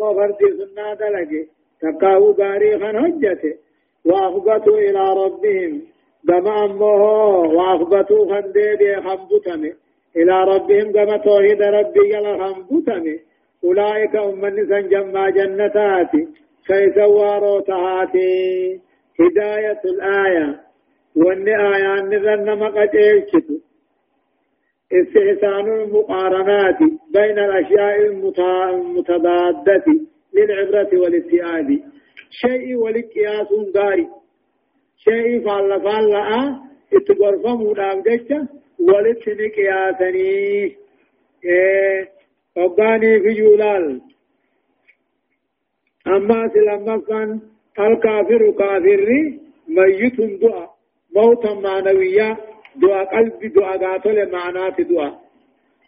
ما فردي سنة دلقي تقاو غاري خن هجته وأخبتوا إلى ربهم كما أمه وأخبتوا خن ديبي خنبتمي إلى ربهم كما توحيد ربي يلا خنبتمي أولئك أمني سنجمع جنتات كيسوارو تهاتي هداية الآية وأن آيان نذن مقتلشت استحسان المقارنات بين الأشياء المتضادة للعبرة والاتئاب شيء ولقياس داري شيء فعل فعل اتقرف مدام جشة ولتن قياسني إيه وقاني في جولال. أما سلما كان الكافر كافر ميت دعاء موتا معنويا دعاء قلب دعاء قاتل معنات دعاء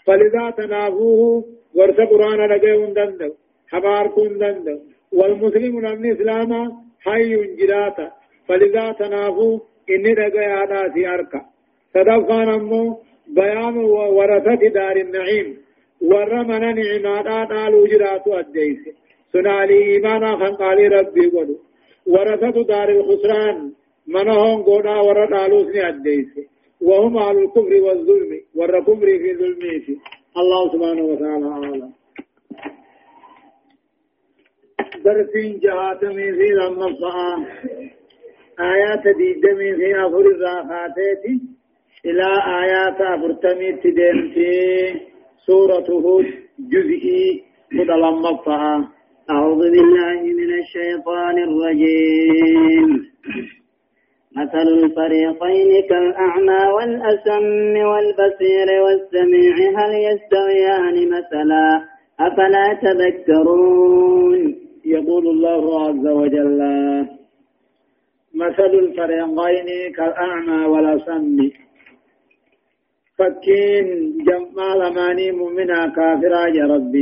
فلذا تنافوه ورث قرآن لقيون دندو حبار كون دندو. والمسلم من إسلام حي جراتا فلذا تنافوه إني رقيا ناسي أركا. صدفان أمو بيان ورثة دار النعيم. ورمنا نعمات آل جراتو أديس. سنالي إيمانا خنقالي ربي قدو. ورثة دار الخسران منهم قونا ورد آلوسني أديس. وهم على الكفر والظلم ور كفر في ظلمه. الله سبحانه وتعالى أعلم. درسين جهاتمي في لما الصعام آيات ديدمي في أفر الراحاتات إلى آيات أفرتمي تدمتي سورة هود جزئي قد الصعام أعوذ بالله من الشيطان الرجيم. مثل الفريقين كالأعمى والأسم والبصير والسميع هل يستويان مثلا؟ أفلا تذكرون؟ يقول الله عز وجل مثل الفريقين كالأعمى والأسم. فكين جمال ماني مؤمنا كافرا يا رب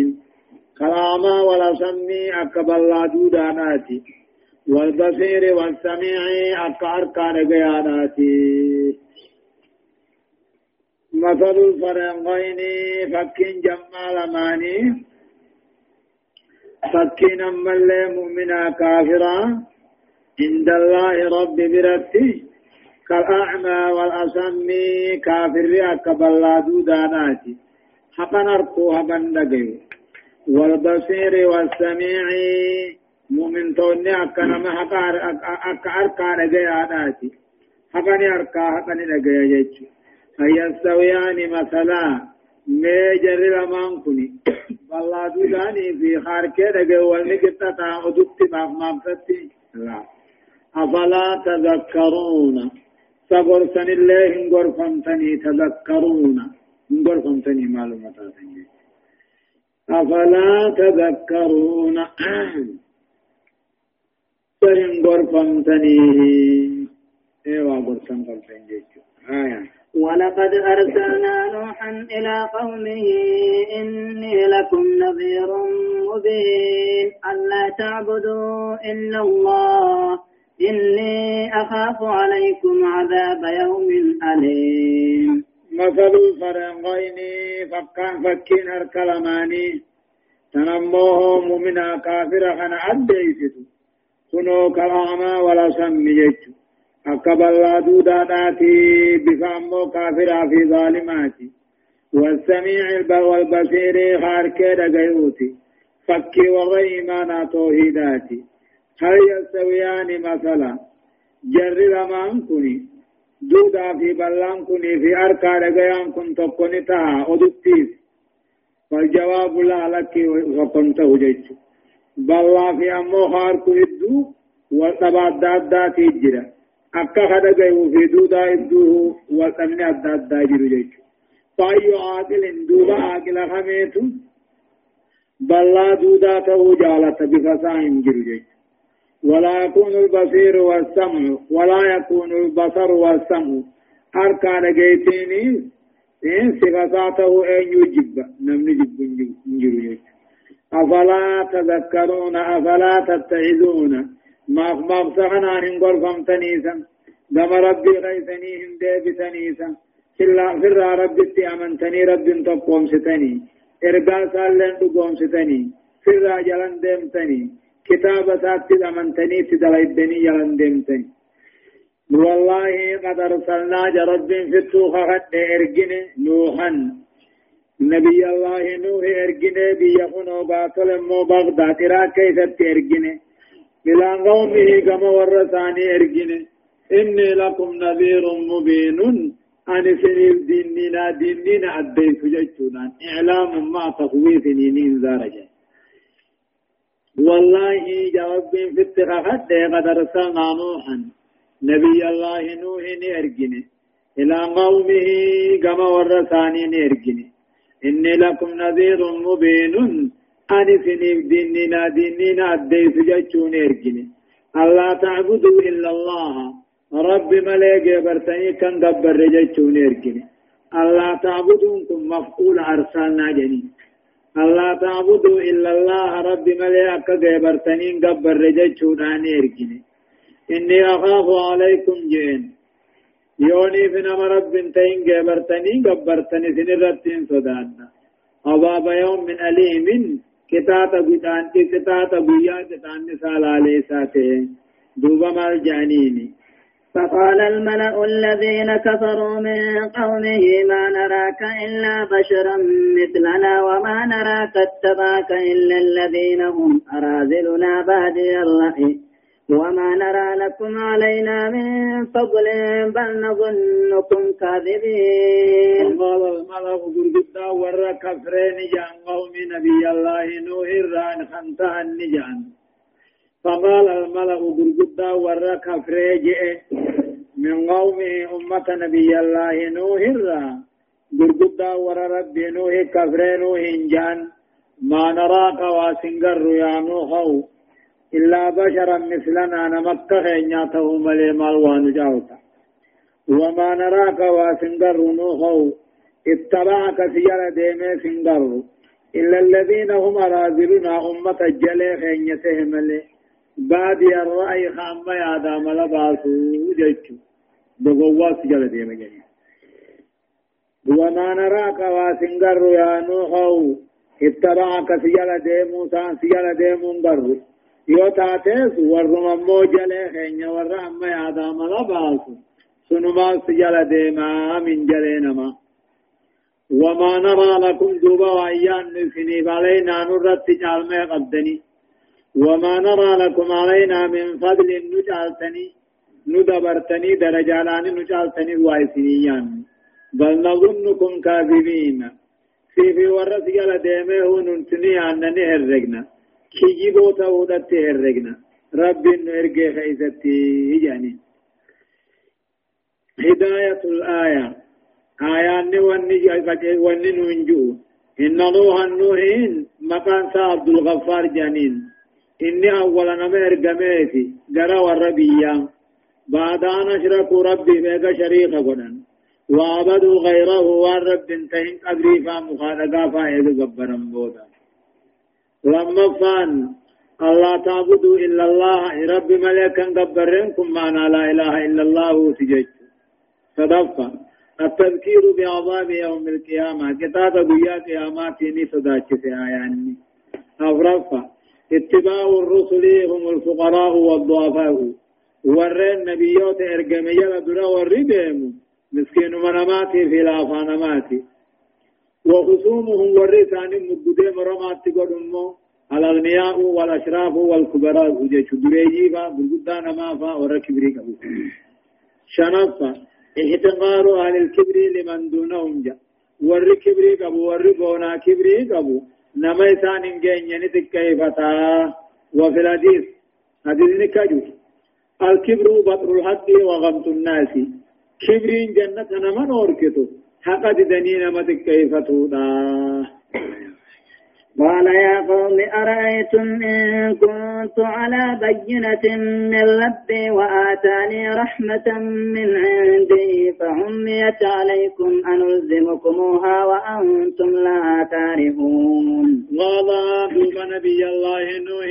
كالأعمى والأسم أكبر لا دوداناتي والبصير والسميع أكار كان بياناتي مثل الفرنقين فكين جمال ماني. فكين أما اللي مؤمنا كافرا. عند الله رب برتي كالأعمى والأسم كافر أكبلادو داناتي حقا نركو حقا والبصير والسميع مؤمن توني أكنا ما حقا أكا أركا نجيا ناتي حقا أركا حقا نجيا جيتش فيستويان مثلا ميجر لمن كني والله دوداني في خاركي نجيا والنكتا تعودت ماف مافتي لا أفلا تذكرون صبر سن الله انقر فمتني تذكرون انقر فمتني معلومات أفلا تذكرون سرين غرفمتني ايوا غرفمتني جيجو آية ولقد أرسلنا نوحا إلى قومه إني لكم نذير مبين ألا تعبدوا إلا الله إني أخاف عليكم عذاب يوم أليم. مثل الفرنغين فكان فكين هركلماني تنموه مؤمنا كافرا خنا أديسدو كنو كالأعمى ولا سمي جيتشو أكبر دودا داتي بفامو كافرا في ظالماتي والسميع والبصير خاركي دقيوتي فكي وغي إيمانا توحيداتي هل يستويان مثلا جر لمان كني دودا في بلان كني في أركا دقيان كن تقني تها أدتيس والجواب لا لك وكنته جيتشو بالله في أمو خاركو إدو والتبع دادا تيجرا أكا جيو في دودا إدوه والتمنى دادا جيرو جيجو فأيو عاقل دوبا عاقل خميتو بالله دودا تهو جالة بفساهم جيرو جيجو ولا يكون البصير والسمع ولا يكون البصر والسمع أركان جيتيني إن صفاته أن يجب نمني جب جيرو جيجو أفلا تذكرون أفلا تتعذون ما ما بسخنا هنقول فمتنيسا دم ربي غيثني هندي بتنيسا سلا ربي تأمنتني ربي تقوم ستني. إرقا سالن تقوم ستني. سرا جلن ديمتني كتاب ساتي أمنتني تدليدني جلن ديمتني والله قد أرسلنا جرب في التوخة قد إرجن نوحا. نبي الله نوح إرجن بيخن وباطل مو بغداد إراك كيف إرجن إلى قومه كما ورثاني إرجن إني لكم نذير مبين أن سنيف ديننا ديننا أديت جيتنا إعلام ما تخويف نين زارجا والله جواب في اتخاذ قد أرسلنا نوحا نبي الله نوح نرجني إلى قومه كما ورثاني نرجني إني لكم نذير مبين. أن سنيف ديننا ديننا أديت جيتنا نرجني الله تعبدوا إلا الله. رب ملك برتني كان دبر جيتشون يركني الله تعبدون كن مفعول أرسلنا جني الله تعبدوا إلا الله. رب ملك برتني دبر جيتشون يركني إني أخاف عليكم جين يوني في نما رب تين برتني دبرتني سنرتين صدانا عذاب يوم من أليم كتاتا بيتانتي كتاتا بيا كتانتي سالا ليساته دوبا مال جانيني فقال الملأ الذين كفروا من قومه ما نراك إلا بشرا مثلنا وما نراك اتبعك إلا الذين هم أراذلنا بادي الرأي وما نرى لكم علينا من فضل بل نظنكم كاذبين. قال الملأ قرقدا ورى كفرين جان قوم نبي الله نوح الران خنتها النجان فقال الملأ قرقدا ورى كفرين من قومه أمة نبي الله نوح الرا قرقدا ور ربي نوح كفر نوح جان. ما نراك واسنقر يا نوح إلا بشرا مثلنا نمكة خينياته ملي مالوان جاوتا. وما نراك واسنقر نوح اتبعك سيارة ديمي سنقر. إلا الذين هم راذلنا أمة الجلي خينيته ملي. بادي الرأي خام يا دام لباسو جيتشو. بغواس جل ديما جني وما نراك واسنجر يا نوح اتبعك سجل ديمو سان سجل ديمو نجر يو تاتيس ورم مو جل خين ورم يا دام لباس سنما سجل ديما من جلينما وما نرى لكم دوبا وعيان نسني علينا نرد جعل قدني وما نرى لكم علينا من فضل نجعلتني ندبرتني درجالان نجالتني وايسينيان بل نظنكم كاذبين في في ورس يلا ديمه ننتني عنني هرقنا كيجيبو تودت هرقنا رب نرجع خيزتي يعني هداية الآية آيان وني وني ننجو إن نوح النوحين مكان عبد الغفار جانين إني أولا نما إرقميتي قرى والربيان بعد أن أشركوا ربي بيك شريك قدن وعبدوا غيره والرب انتهن قبري فمخالقا فائد قبرا بودا لما فان الله تعبدوا إلا الله. رب ملكا قبرنكم معنا لا إله إلا الله سجج صدفا التذكير بعذاب يوم القيامة. كتاب بيا قياماتي صداك في آياني. أفرفا اتباع الرسل هم الفقراء والضعفاء. ورين نبيوت ارقم يلا درا وريدهم مسكين مناماتي في لافاناماتي. وخصومهم ورثان مبدي مراماتي قدمو الأغنياء والأشراف والكبراء وجيش دريجيبا بلقدان مافا وركبري كبو شنفا احتقار أهل الكبر لمن دونهم جا. ور كبري كبو ور بونا كبري كبو نما إسان إنجين ينتك كيفتا. وفي الحديث حديث نكاجو. الكبر بطر الحق وغمط الناس. كبرين جنة نمن أوركتو. حق دنين مدك كيف تودا قال يا قوم أرأيتم إن كنت على بينة من ربي وآتاني رحمة من عندي فعميت عليكم أنلزمكموها وأنتم لا تعرفون. قال دوب نبي الله نوح؟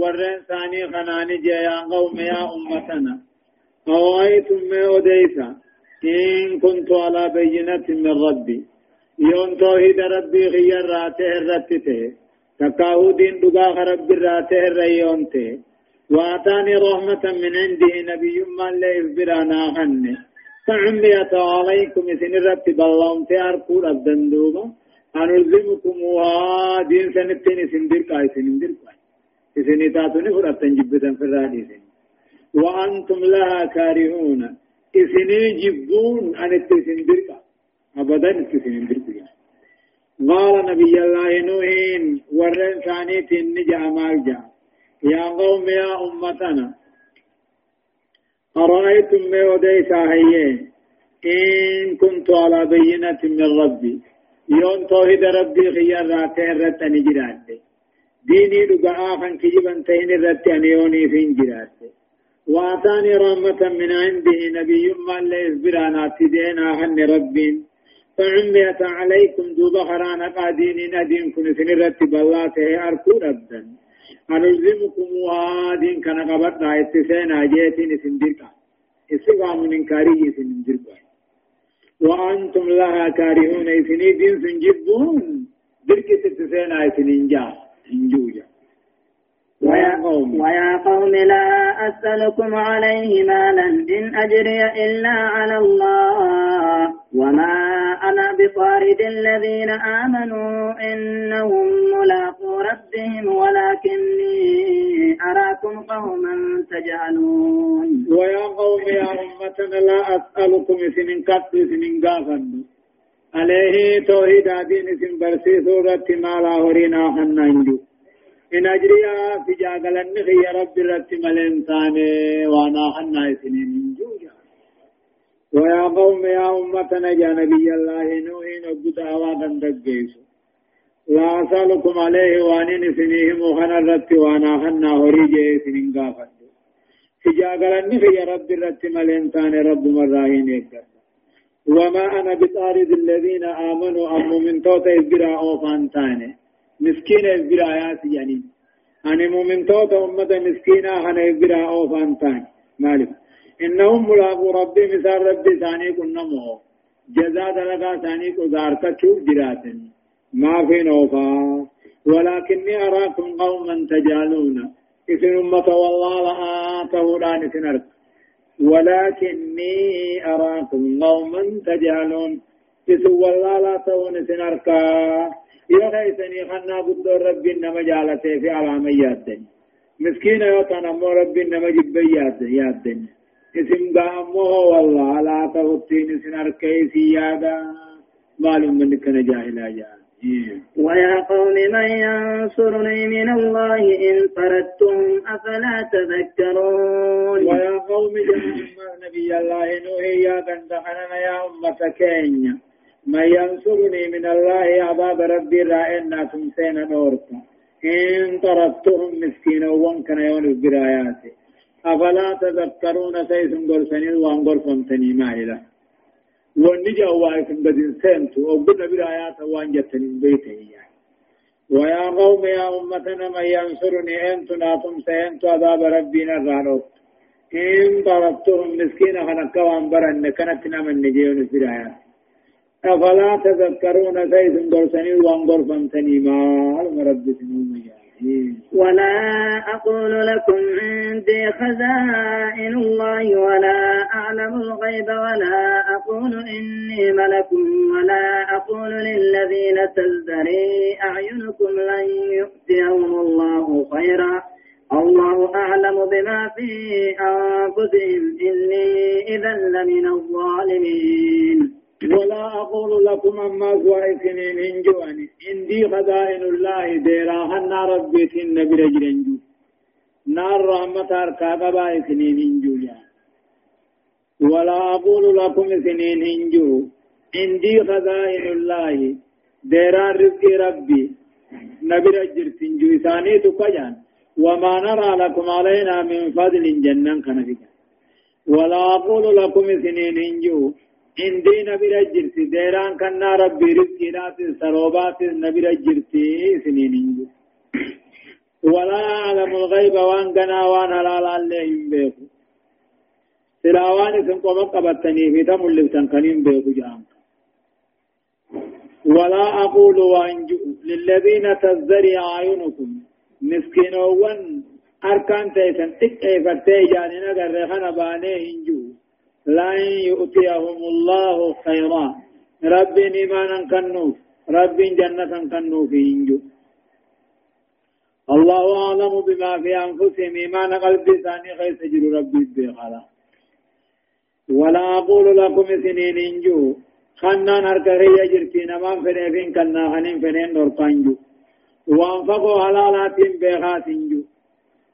ورن ثاني خناني يا قوم يا أمتنا. أرأيتم ما أديت إن كنت على بينة من ربي. يوم توحيد ربي غير راته رتته تكاهو دين دقاء رب الراته الريونته وآتاني رحمة من عنده نبي ما اللي يفبرانا خنه. فعميت عليكم إذن الرب بلهم تأركوا الدندوبة أنلزمكمها دين سنتين سندر كاي سندر كاي إذن تاتوني فرطن جبتا في الرادي وأنتم لها كارهون. إذن جبون أن التسندر كاي أبدا التسندر كاي قال نبي الله نوح ورن ثانيت النجا مالجا يا قوم يا أمتنا أرأيتم ما ودي ساهيين إن كنت على بينة من ربي. يوم توحيد ربي خيار راتين رتني جرات ديني دقاء فان كجبا تين رتني يوني فين جرات وآتاني رحمة من عنده نبي ما اللي يصبرانا تدينا هن ربين. فعميت عليكم دوبا خرانا قادين ندين كن سنرتب الله تهي أركو ربدا أنلزمكم وآدين كان قبضنا اتسينا جيتين سندركا استقام من كاري سندركا وأنتم لها كارهون إسني دين سنجبون دركة اتسينا سننجا سنجوجا ويا قوم ويا قوم لا أسألكم عليه مالا إن أجري إلا على الله وما أنا بطارد الذين آمنوا إنهم ملاقو ربهم ولكني أراكم قوما تجهلون. ويا قوم يا أمتنا لا أسألكم سنين قتل سنين قافن. عليه توحيد دين سن برسي سورة ما لا هرينا حنا إن أجري في جاغلن يا رب رت ملنسان وانا حنا سنين انجو ويا قوم يا أمتنا يا نبي الله نوح نبت أوادا دقيسو. لا أسألكم عليه وانين سنيهم وخنا الرت وانا خنا هريجي سنين قافت في رب الرت ملنسان رب مراهين يكر وما أنا بطارد الذين آمنوا أم من توت إزبرا أوفانتاني مسكين إزبرا آيات يعني أنا مؤمن توت أمة مسكينة أنا إزبرا أوفانتاني مالك إنهم ملاقو ربي مثال ربي ثاني كنا مو جزاء دلقا ثاني كزارتا تشوف جراتن ما في نوفا ولكني أراكم قوما تجالون إذن أمة والله لآته لأن سنرك ولكني أراكم قوما تجهلون إذن والله لا تون سنركا يا ليتني خنا قد ربي إنما جالته في علاميات مسكين يوتنا مو ربي إنما جبيات يادن اسم قامه والله لا تغطين سنر كيسي يادا معلوم من كان جاهلا جاهل ويا قوم من ينصرني من الله إن طردتم أفلا تذكرون. ويا قوم نبي الله نوح يا دندخنا يا أمة كينيا. من ينصرني من الله عذاب ربي رائنا تمسين نورتا. إن طردتهم مسكينا وانكنا يون برآياتي. أفلا تذكرون سيسن قرسنين وان قرسمتني ما إله ونجا وايكم بدين سنتو وقلنا بالآيات وان جتنين بيته يعني ويا قوم يا أمتنا من ينصرني أنتم ناتم سينتو عذاب ربنا الرانوت إن ضربتهم مسكين خنقا وانبرن كانت نامن نجيون في الآيات أفلا تذكرون سيسن قرسنين وان قرسمتني ما يعني ولا أقول لكم عندي خزائن الله ولا أعلم الغيب ولا أقول إني ملك ولا أقول للذين تزدري أعينكم لن يؤتيهم الله خيرا. الله أعلم بما في أنفسهم. إني إذا لمن الظالمين. ولا أقول لكم أما سواء سنين هنجواني عندي خزائن الله ديرا هنا ربي سن برجرنجو نار رحمة أركاقبا سنين هنجو ولا أقول لكم سنين هنجو عندي خزائن الله ديرا رزق ربي نبي رجر تنجو. ثاني تقجان وما نرى لكم علينا من فضل جنة كنفك ولا أقول لكم سنين هنجو عندي نبي رجرتي ديران كنا ربي رزقي ناتي سروبات نبي رجرتي سنين ولا أعلم الغيب وأن قنا وأن حلال عليهم بيكو. سلاوان اسم قوم قبطني في تم اللي تنقنين بيكو جام ولا أقول وأنجو للذين تزدري أعينكم. مسكينون أركان تيسن تكي فتي جاننا قرخنا بانيه انجو لن يؤتيهم الله خيرا. رب إيمانا كنوف رب جنة كنوف انجو الله أعلم بما في أنفسهم. إيمان قلبي ثاني خيس جر ربي بخلا ولا أقول لكم سنين انجو خنان هركرية جرتي نمان فنين كنا خنين فنين نورقانجو وانفقوا حلالات بخات انجو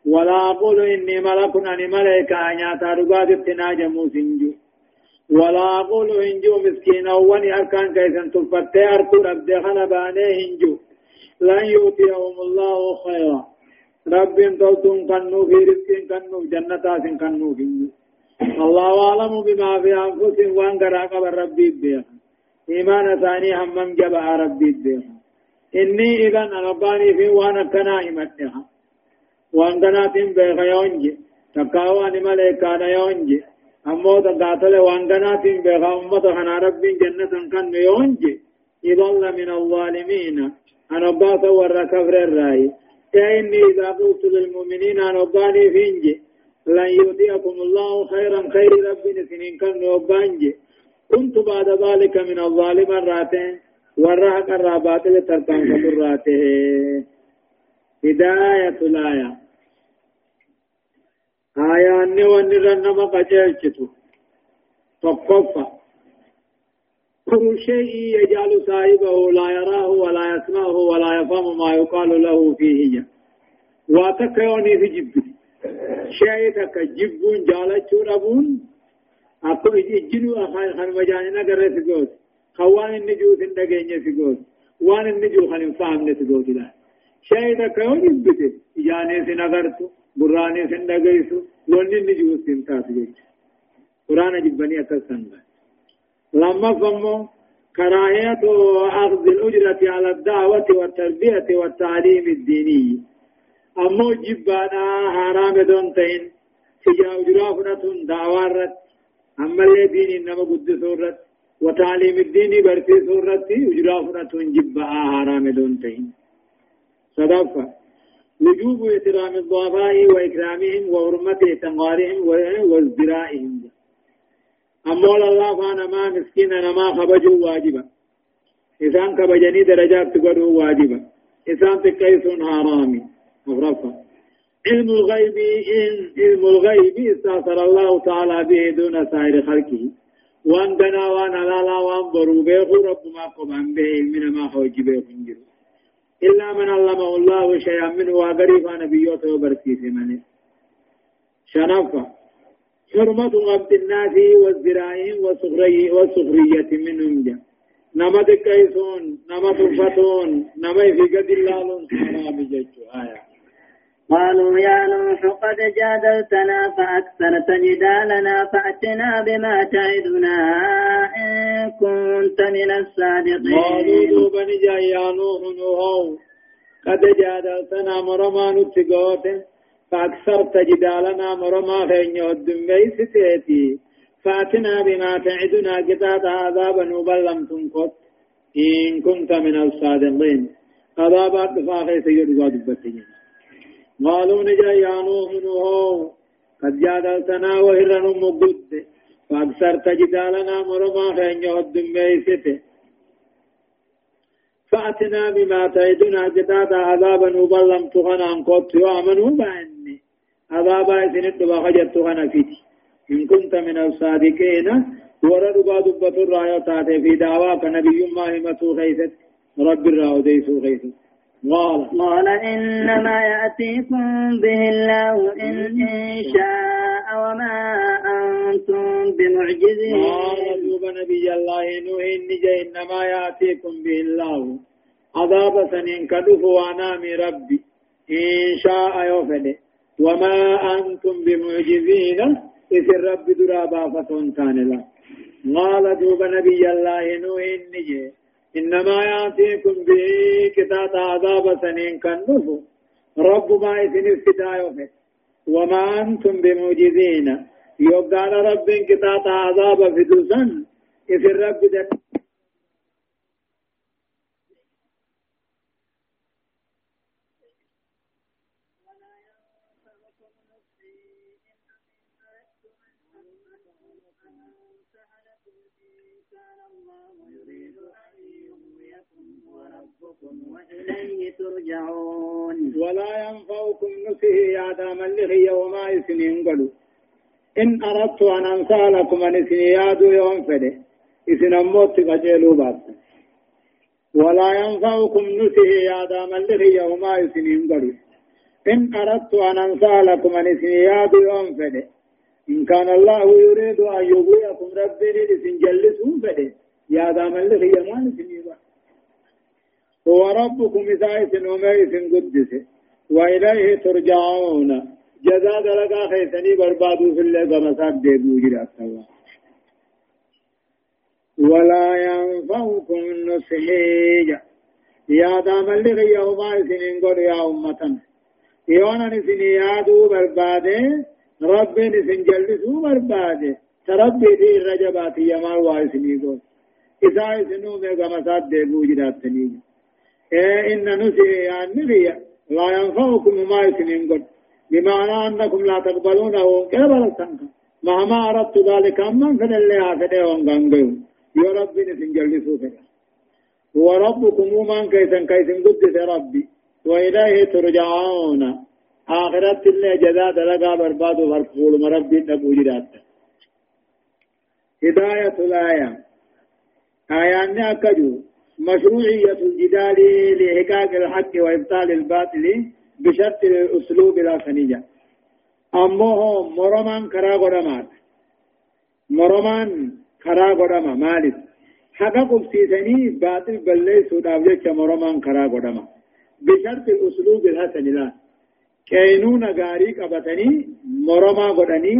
ولا أقول إني ملك أني ملك أنياتا رقاد ابتناجمو سنجو ولا أقول إنجو مسكين أولي أركان كيسن تفتي أركو ربدي خنباني إنجو. لن يؤتيهم الله خيرا. رب توتون كنو في رزق كنو جنتات كنو في الله أعلم بما في أنفسهم وأن قراقب ربي بيها إيمان ثاني همم جبع ربي بيها إني إذا أنباني في وأنا كنا كنات بيها يونجي تقاواني ملائكة يونجي أمو تقاتل وأن كنات بيها أمة خنا ربي جنة كنو يونجي يضل من الظالمين أنا باس ورا كفر الرأي إني إذا قلت للمؤمنين أنا باني فينجي لن يؤتيكم الله خيرا خير ربي سنين كان وبانجي كنت بعد ذلك من الظالم الراتين والرهق الرابات لتركان كبراته هداية الآية آية أني ونرنما قجلتو تقفى كل شيء يجعل صاحبه لا يراه ولا يسمعه ولا يفهم ما يقال له فيه واتكيوني في جبت شيء تك جالچو ربون اكو اجنو اخان خان مجاننا غره سيغوت خوان النجو سندگenya سيغوت وان النجو خان فهم نسيغوت لا تك يوني جبت يعني سنغرتو براني سندگيسو لون النجو سنتا سيغوت قران جبني اكسنگا لما فمو كراهية أخذ الأجرة على الدعوة والتربية والتعليم الديني أمو جبانا حرام دون تين تجا أجرافنة دعوارت أما اللي دين إنما قد سورت وتعليم الدين برتي سورت أجرافنة جبا حرام دون تين صدفة وجوب احترام الضعفاء وإكرامهم وحرمة تنغارهم وازدرائهم. أمول الله فانا ما مسكين نما خبجوا واجبا إسان كبجني درجات تقروا واجبا إسان تكيسون حرامي. مفرفا علم الغيب علم الغيب استأثر الله تعالى به دون سائر خلقه. وان دنا وان لالا وان برو بيخو رب ما قبان به من ما خوج بيخو إلا من علمه الله شيئا منه وغريب نبيوته وبركيسه منه. شنفه حرمة غبط الناس والزراعين والسخرية منهم جا. نما تكيسون نما تفتون نما في قد الله سبحانه بججو آية. قالوا يا نوح قد جادلتنا فأكثرت جدالنا فأتنا بما تعدنا إن كنت من الصادقين. قالوا دوبني يا نوح نوح قد جادلتنا مرما نتقوته فأكثرت جدالنا مرما فإن يودن بيستيتي فأتنا بما تعدنا قطعة عذابا وبلم تنقط إن كنت من الصادقين. عذابات فاخي سيد وادبتين قالوا نجا يا نوح نوح قد جادلتنا وهرن مقد فأكثرت جدالنا مرما فإن يودن بيستي فأتنا بما تعدنا قطعة عذابا وبلم تغنى انقط وامنوا بأن عذابا سنت وخجت غنا فيتي إن كنت من الصادقين ورد بعض تاتي في دعواك نبي الله متو خيست رب الراو ديسو خيست قال قال إنما يأتيكم به الله إن, إن شاء وما أنتم بمعجزين. قال دوب نبي الله نوح نجا إنما يأتيكم به الله. عذاب سنين كدف وانامي ربي. إن شاء يوفده وما أنتم بمعجزين. إذ الرب درابا فتون كان لا قال دوب نبي الله نوح النجي إنما يأتيكم به كتاب عذاب سنين كنفو رب ما إذن افتداء وما أنتم بموجزين يقال رب كتاب عذاب في دوسن إذ الرب دكتور وإليه ترجعون. ولا ينفعكم نصه يا دام اللي وما يسنين قلوا إن أردت أن أنسى لكم أن يسنياد يوم فده إسن أموت قجلوا بات ولا ينفعكم نصه يا دام اللي وما يسنين قلوا إن أردت أن أنسى لكم أن يسنياد يوم فده إن كان الله يريد أن يغويكم ربي لسن جلسوا فده يا دام اللي ما يسنين هو ربكم إسائس وميس قدس وإليه ترجعون جزاء لك خيسني بربادو في الله كمساب ديبو جرات ولا ينفعكم النصحيج يا دام اللي يوم سنين قل يا أمة. يوانا نسني يادو برباده ربي نسن جلسو برباده تربي دي الرجبات يمال واسني قل. إسائس نومي كمساب ديبو جرات تنيجي إن نسي يعني لا ينفعكم ما يسنين قد بمعنى أنكم لا تقبلونه قبل السنك مهما أردت ذلك أما فن اللي هافده ونغنغيو يا ربي نسنجلسوا فده وربكم من كيسن كيسن قدس ربي وإليه ترجعون آخرت اللي جزاء دلقا برباد فرقول مربي نبو جرات هداية الآية آيان أكجو مشروعية الجدال لإحقاق الحق وإبطال الباطل بشرط الأسلوب لا خنيجة أمه مرمان كرا قدمات مرمان كرا قدما مالك. حقا قبسيسني باطل بلي سوداو جيش مرمان كرا قدما بشرط الأسلوب الحسن لا كينون غاري قبتني مرما قدني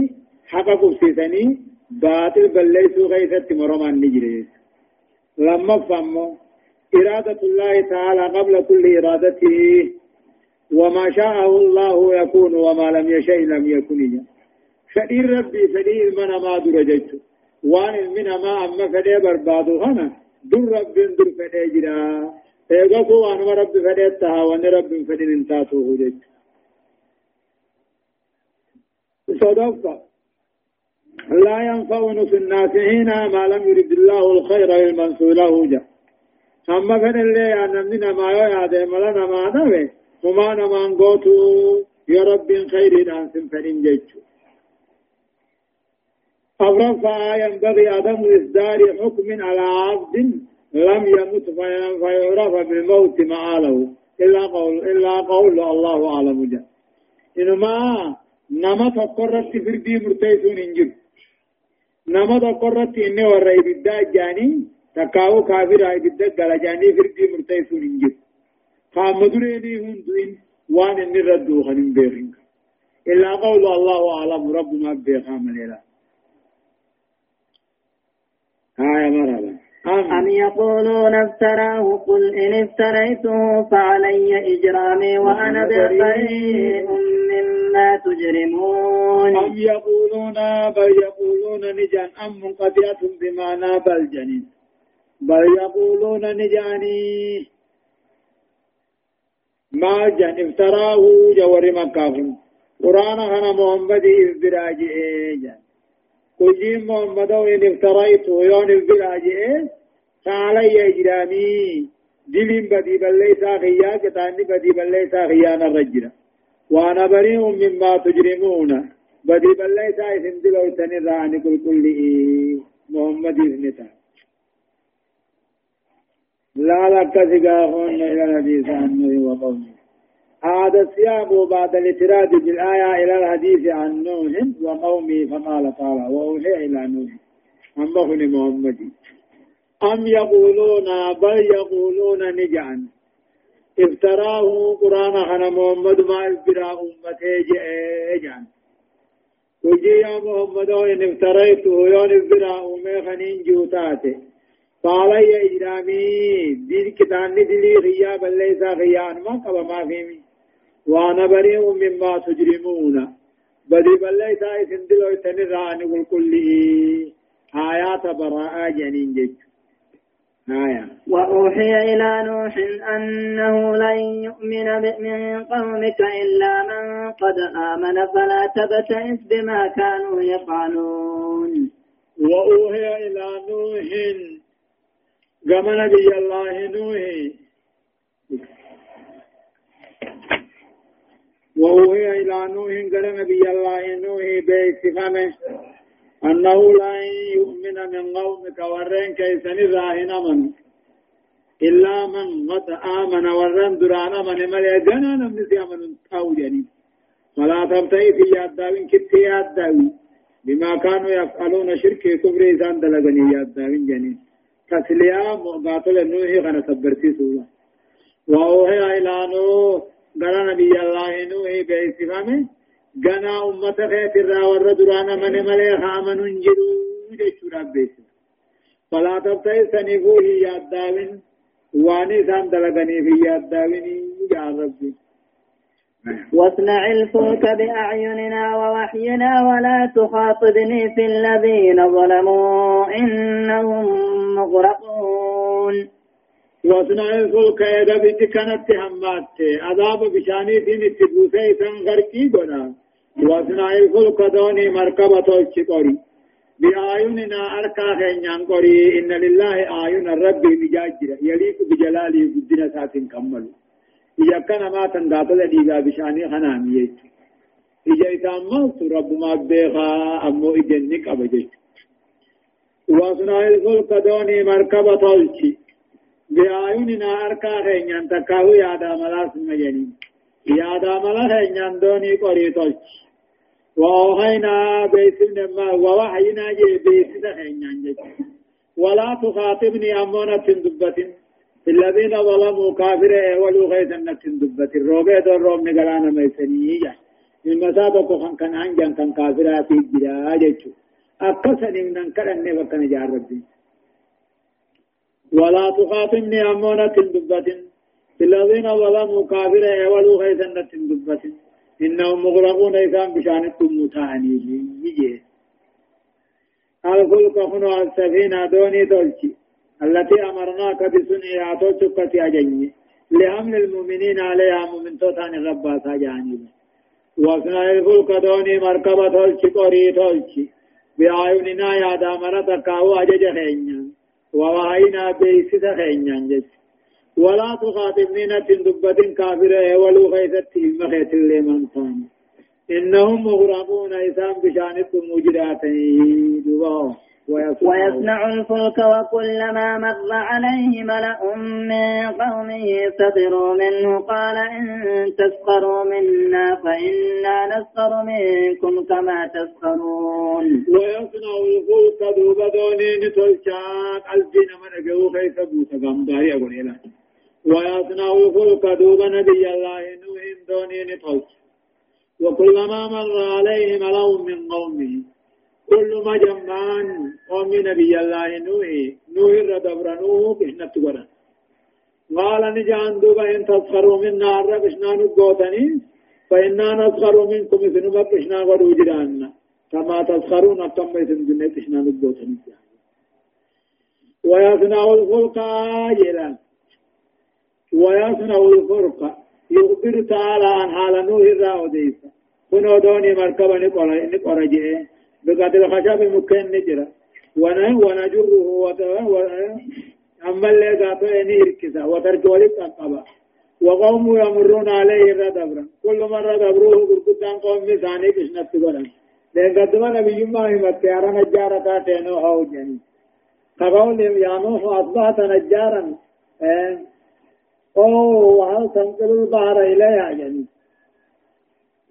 حقا قبسيسني باطل بلي سو غيثت مرمان نجريس. لما فهموا إرادة الله تعالى قبل كل إرادته وما شاءه الله يكون وما لم يشاء لم يكن. فدير ربي فدير من ما درجت وان من ما أما فدي بربادو هنا. در رب در فدي جرا ايغسو وان رب فدي تها وان رب فدي انتاتو هجت صدقت لا ينفع في الناسحين ما لم يرد الله الخير للمنصور له جاء amma fedhellee namni namaa yoo yaade mala namaa dhabe humaa namaan gootu yoo rabbiin khayriidhaan sin fedhin jechu أفرفع ينبغي عدم إصدار حكم على عبد لم يمت فيعرف بالموت معاله إلا قول إلا قول الله أعلم جل إنما نما تقررت فردي مرتيسون إنجل نما تقررت إني ورأي بالدا جاني هاي بدك قال جاني فردي مرتيسون انجب قام مدريني هندوين وان اني ردو خنين بيخنك إلا قول الله أعلم رب ما بيخام ليلا هاي مرحبا أم, أم يقولون افتراه قل إن افتريته فعلي إجرامي وأنا بريء مما تجرمون أم يقولون بل يقولون نجان أم منقطعة بمعنى بل جنين بل يقولون نجاني ما جن افتراه جور مكافن قرآن أنا محمد إفبراج إيجان كجيم محمد إن افتريت يون إفبراج إيه فعلي إجرامي دلين بدي بل ليس خيا كتاني بدي بل ليس خيانا رجلا وأنا بريء مما تجرمون. بدي بل ليس إسم دلو تنراني كل كل محمد إذنتا لا لك سقاهن إلى الحديث عنه وقومه. هذا السياق بعد الاعتراض بالآية إلى الحديث عن نوح وقومه فقال تعالى وأوحي إلى نوح. أما محمد. أم يقولون بل يقولون نجعا. افتراه قرآن خنا محمد ما افترى أمته جعا. وجي يا محمد إن افتريته يون افترى أمه خنين جوتاته. قال يا إجرامي دين كتان دلي غيا بل ليس غيا ما قبا ما فيمي وأنا بريء مما تجرمون بدي بل ليس اسم دلو تنران قل كل آيات براءة جنين جج آية وأوحي إلى نوح أنه لن يؤمن من قومك إلا من قد آمن فلا تبتئس بما كانوا يفعلون. وأوهي إلى نوح كما نبي الله نوح وأوهي إلى نوح كما نبي الله نوح باستفامه أنه لا يؤمن من قومك ورين كيسن راهن من. إلا من قد آمن ورن دران من ملي جنا نمني آمن تاو جني فلا تبتئي في ياداوين كتي ياداوين بما كانوا يفعلون شرك كفر إذان دلغني ياداوين جني تسليا مقاتل نوحي غنا سبرتي سولا وأوهي إلى نوح قال نبي الله نوحي بإستفامه غنا أمة خيت الرا ور درانا من ملي خامن جرو جچورا بيس فلا تبتئ سنفوه ياداوين واني سان دلغني في ياداوين يا ربي واصنع الفلك بأعيننا ووحينا ولا تخاطبني في الذين ظلموا إنهم مغرقون. واصنع الفلك إذا بيت كانت همات. عذاب بشاني في نتبوسي سنغرقي قنا واصنع الفلك دوني مركبة الشقري. بآيوننا أركا خينيان قري إن لله آيون الرب بجاجرة. يليق بجلاله بدنا ساتين كملوا كان ما تنداتل ديغا بشاني خنام يجي. إذا إتاملت رب ما بيغا أمو إجنك أبجيت واصنع الفلك دوني مركبة الشي بآيوننا أركا خينيان تكاو يادا ملاس مجنين يادا ملاس خينيان دوني قري تلشي. وأوحينا بيسن ما ووحينا جي بيسن خينيان جي. ولا تخاطبني أمونة دبة الذين ظلموا كافر ولو غيثن دبة الروبيت الروم نقلانا ميسنية. من مسابق خان كان عنجان كان كافرات الجراء جيشو أقصن من أنكرن وكان جار ربي. ولا تخاطبني أمونة دبة الذين ظلموا كافر ولو غيثن دبة إنهم مغرقون إذان بشانكم متعني يجي الخلق هنا السفينة دوني دولتي التي أمرناك بسنعها توشكت أجني. لحمل المؤمنين عليها مؤمن توتان ربا سجاني وصنع الفلك دوني مركبة تولشي قري تولشي. بأعيننا يا دامرة كاو أجج خينيا. ووهينا بيسد خينيا جج. ولا تخاطبني نتن دبة كافرة ولو خيثت المخيط اللي من طان إنهم مغرقون إسام بشانكم مجراتين. دباو ويصنع الفلك وكلما مر عليه ملأ من قومه سخروا منه قال إن تسخروا منا فإنا نسخر منكم كما تسخرون. ويصنع الفلك دوب دونين تلشاك الجن من أجو خيس بوسا غمداري أقول إله ويصنع الفلك دوب نبي الله نوح دونين تلش وكلما مر عليه ملأ من قومه كل ما جمان قوم نبي الله نوح نوح ردبر نوح بحنا تقرا قال نجان دوبا إن تسخروا منا ربشنا نقوتني فإنا نسخر منكم إذن ما بشنا قدو جرانا كما تسخرون كم إذن دنيا بشنا نقوتني. ويصنع الفلق آجلا ويصنع الفرق. يخبر تعالى عن حال نوح الراوديسة كنو دوني مركبا نقرا جئه بقدر الخشب مكان نجرا ونجره أما اللي قاتوا إني إركسا وترك ولد أقبا وقوم يمرون عليه ردبرا كل مرة دبروه قرقدان قوم مثاني كشنة تقرا لأن قدما نبي ما هي متيارا نجارة تاتينو أو جني. فقول يا نوح أصبحت نجارا. أو وهل تنقل البحر إليها جني.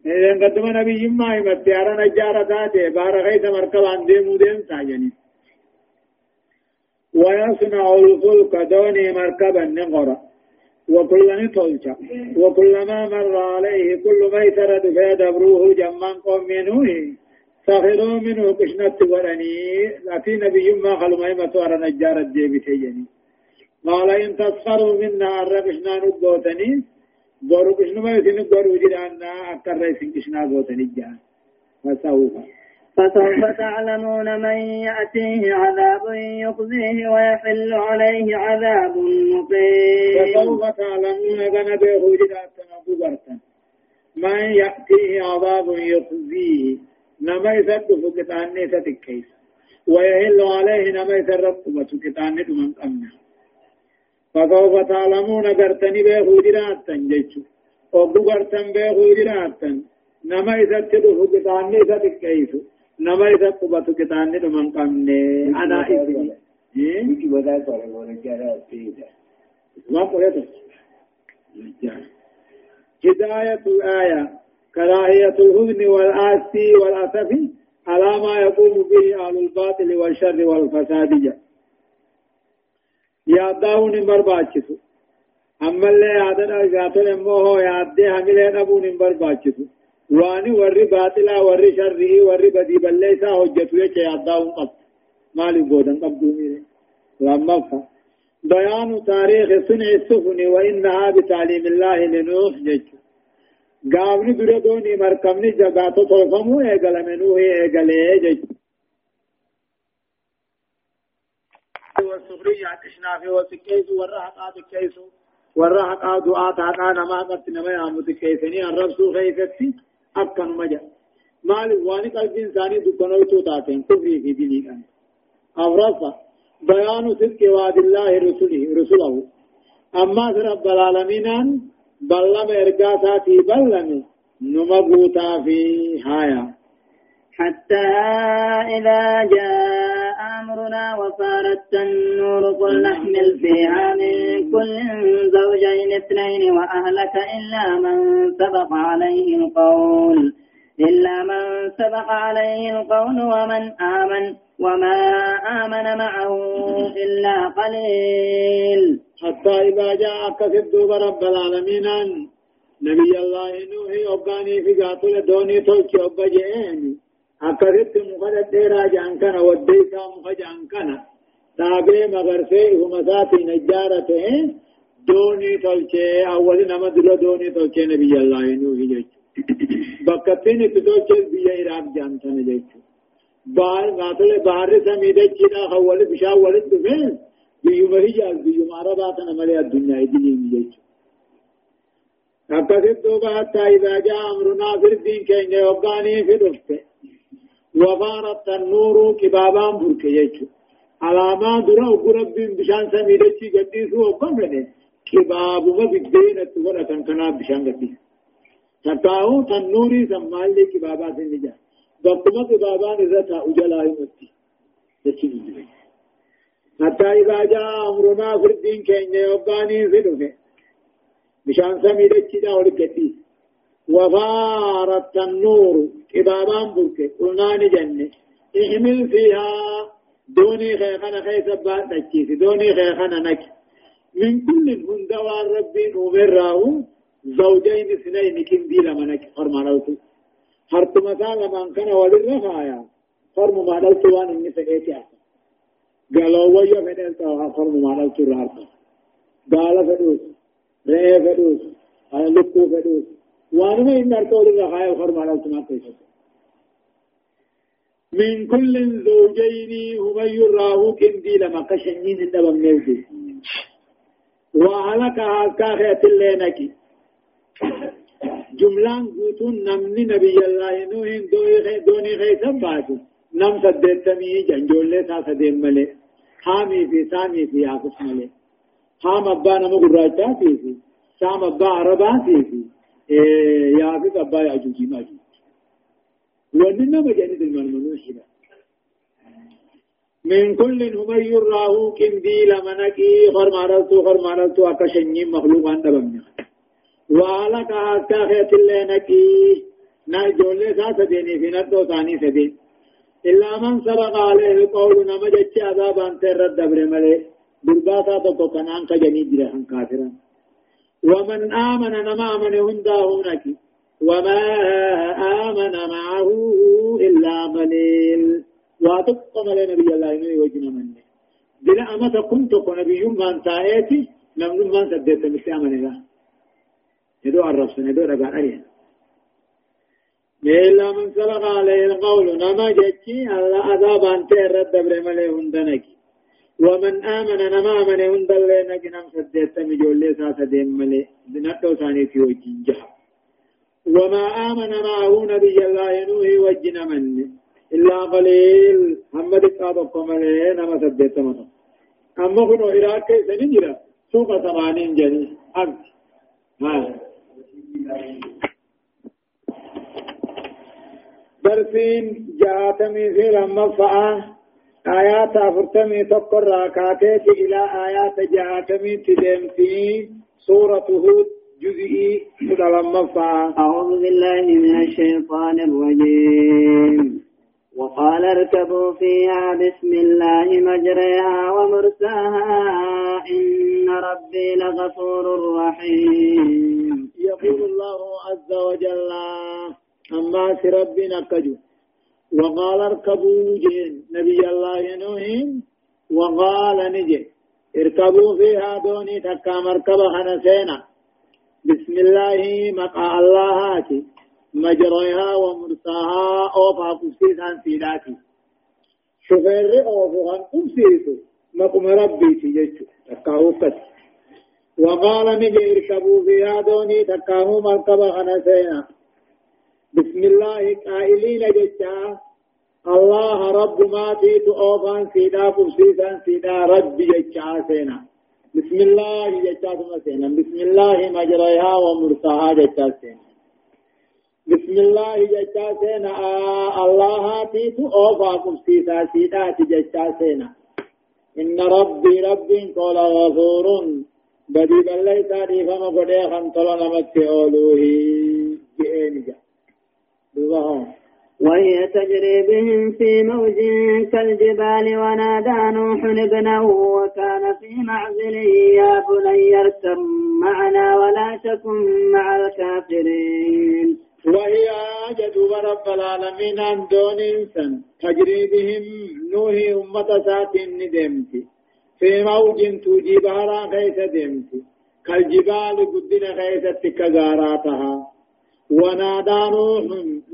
إذن قدم نبي ما يمت يارا نجارة تاتي بارا غيث مركب عن ديمو ديم ساجني ويصنع الفلك دوني مركبا نغرا وكل وكلما مر عليه كل ما يترد فيدبروه جمان قوم منه سخروا منه كشنت ورني لكن نبي ما خلوا ما يمتوار نجارة ديبي تيجني قال إن تسخروا منا الرقشنا نبوتني بورو كشنما يسين بورو جرانا أكثر رئيسين كشنا بوتن الجان فسوف فسوف تعلمون من يأتيه عذاب يخزيه ويحل عليه عذاب مقيم فسوف تعلمون غنا بيهو جرانا نبو برتن من يأتيه عذاب يخزيه نما يسد فكتاني ستكيس ويهل عليه نما يسرق وسكتاني من قمنا فسوف تعلمون قرتني بيخو جراتا جيشو وقو قرتن بيخو جراتا نما يسد فكتاني ستكيس نما يسد وسكتاني من قمنا أنا إذن Wiki wada kwa wala jara tida. ما قلت هداية الآية كراهية الهزن والآسي والأسف على ما يقوم به أهل الباطل والشر والفساد يا داون برباچسو أما اللي يعدد أجاتل أمه يعدي هميلين أبون برباچسو واني وري باطلا وري شره وري بدي بليسا حجتو يچه يا داون قط مالي بودن قبدو ميري لما فا بيان تاريخ صنع السفن وإنها بتعليم الله لنوح جج قابل بردوني مركبني جباتو توفمو ايقل منوه ايقل جج والسخرية عكشنا في وسكيس والرهقات الكيس والرهقات دعاة عقانا ما قد نما يعمد الكيسني الرب خيفتي أكن مجا. مال واني قلب إنساني دكانو توتاتين كفري في ديني كان. أورفا بيان صدق وعد الله رسله رسله أما رب العالمين بلم إرقاساتي بلم نمبوتا في هايا حتى إذا جاء أمرنا وصارت النور قل نحمل فيها من كل زوجين اثنين وأهلك إلا من سبق عليه القول. إلا من سبق عليه القول ومن آمن وما آمن معه إلا قليل. حتى إذا جاء كسب رب العالمين نبي الله نوح أباني في قاتل دوني تلك أبجئين أكثت مخدت ديرا جانكنا وديسا مخجانكنا تابع مغرفه ومساتي نجارته دوني تلك أول نمد دوني تلك نبي الله نوح جيش بكتين تلك بيا إراب جانتنا جيش بار قاتل بار سميد چنا خول بشا ولد دفين بيوم هجال بيوم عرباتنا ملي الدنيا دي يجي أكثر دوبا حتى إذا جاء أمرنا في الدين كين يوقاني في دفته وفارت النور كبابان برك يجو. علامة درا وقرب بشان سميد چي قديسو وقمنا كبابو ما بدين التورة كان كنا بشان قديس تتاو تنوري سمال لي كبابا سنجا بقوم بابان الرتا وجلا يمتي حتى إذا جاء أمرنا في الدين كين يوباني في دفه مشان سمي دچدا ولكتي وفارت النور. كبابان بركة. قلنا نجنة. احمل فيها. دوني خيخنا خيس بات نكيس دوني خيخنا نك من كل من دوار ربي نمره زوجين اثنين كم دي لما نك فرمان هرت مثال من كان ولد رفايا فرم ما دلت وان إني سكيتي أحسن قالوا ويا فدل توا فرم ما دلت رارتا. قال فدوس. رأي فدوس. أنا لكو فدوس. وأنا ما إن أرتو للرفايا فرم ما دلت ما تيسر. من كل زوجين هم يراه كندي لما قشنين الدبم نزي وعلك هالكاخية اللي نكي جملان قوتون نمني نبي الله نوح دوني خيسا باتو. نم سدتمي جنجولة تا سدين ملي. حامي في سامي في آفس ملي. حام أبا نمو قراجتا في. سام أبا عربا في في. يافس أبا يعجوجي ماجوج وننا مجاني المنمنوش من كل هم يراه كندي لمنكي خرمارلتو خرمارلتو أكشنين مخلوقان دبمنا وعلك أكاخية اللي نكي نجول ساسة ديني في ندو ثاني سدين إلا من سبق عليه القول نمجد عذاب أنت الرد دبر ملي برباتا تو كنان كجني جرهن كافرا ومن آمن نما آمن هنداهونك وما آمن معه إلا قليل. واتقم لنبي الله إنه وجنا منه دل أمت كنت نبي من تايتي لم من سدت مثل أمن الله ندو عرفت ندو رقا أريا إلا من سبق عليه القول. نما جتشي الله عذاب أنت الرد برمله هندنك. ومن آمن نما آمن هندلنك نم سدت مجول ساسا ديم ملي بنتو ثاني في وجين جهب وما آمن معه نبي الله نوح وجن من إلا قليل. محمد قادكم عليه نما سدت من أما كنو إراك كيف نجرى؟ سوق ثمانين جني. أرض ها. درسين جاءتمي في لما فآه آيات أفرتمي تقر راكاتي إلى آيات جاءتمي تدمتي سورة هود جزئي فآه أعوذ بالله من الشيطان الرجيم وقال اركبوا فيها بسم الله مجريها ومرساها إن ربي لغفور رحيم يقول الله عز وجل أما ربنا كجو وقال اركبوا جين نبي الله نوح وقال نجي. اركبوا فيها دوني تكا مركبة خنسينا. بسم الله مقع الله هاتي مجريها ومرساها أوفا قبسيسان سيداتي شفير أوفوها قبسيسو. مقم ربي تججو تكا وقال نجي اركبوا فيها دوني تكا مركبة خنسينا. بسم الله قائلين جتا الله رب ما تيت أوفان سيدا قبسيسا سيدا رب جتا سينا. بسم الله جتا سينا بسم الله مجريها ومرساها جتا سينا. بسم الله جتا سينا. الله تيت أوفا قبسيسا سيدا جتا سينا. إن ربي ربي قال غفور. بدي بليتا دي فما قدي خنطل نمت أولوه بإنجا وهي تجري بهم في موج كالجبال ونادى نوح ابنه وكان في معزل يا بني اركب معنا ولا تكن مع الكافرين وهي جدوب رب العالمين عن دون إنسان تجري بهم نوح أمة سات ندمت في موج توجي بهرا خيس دمت كالجبال قدنا خيست كغاراتها ونادى نوح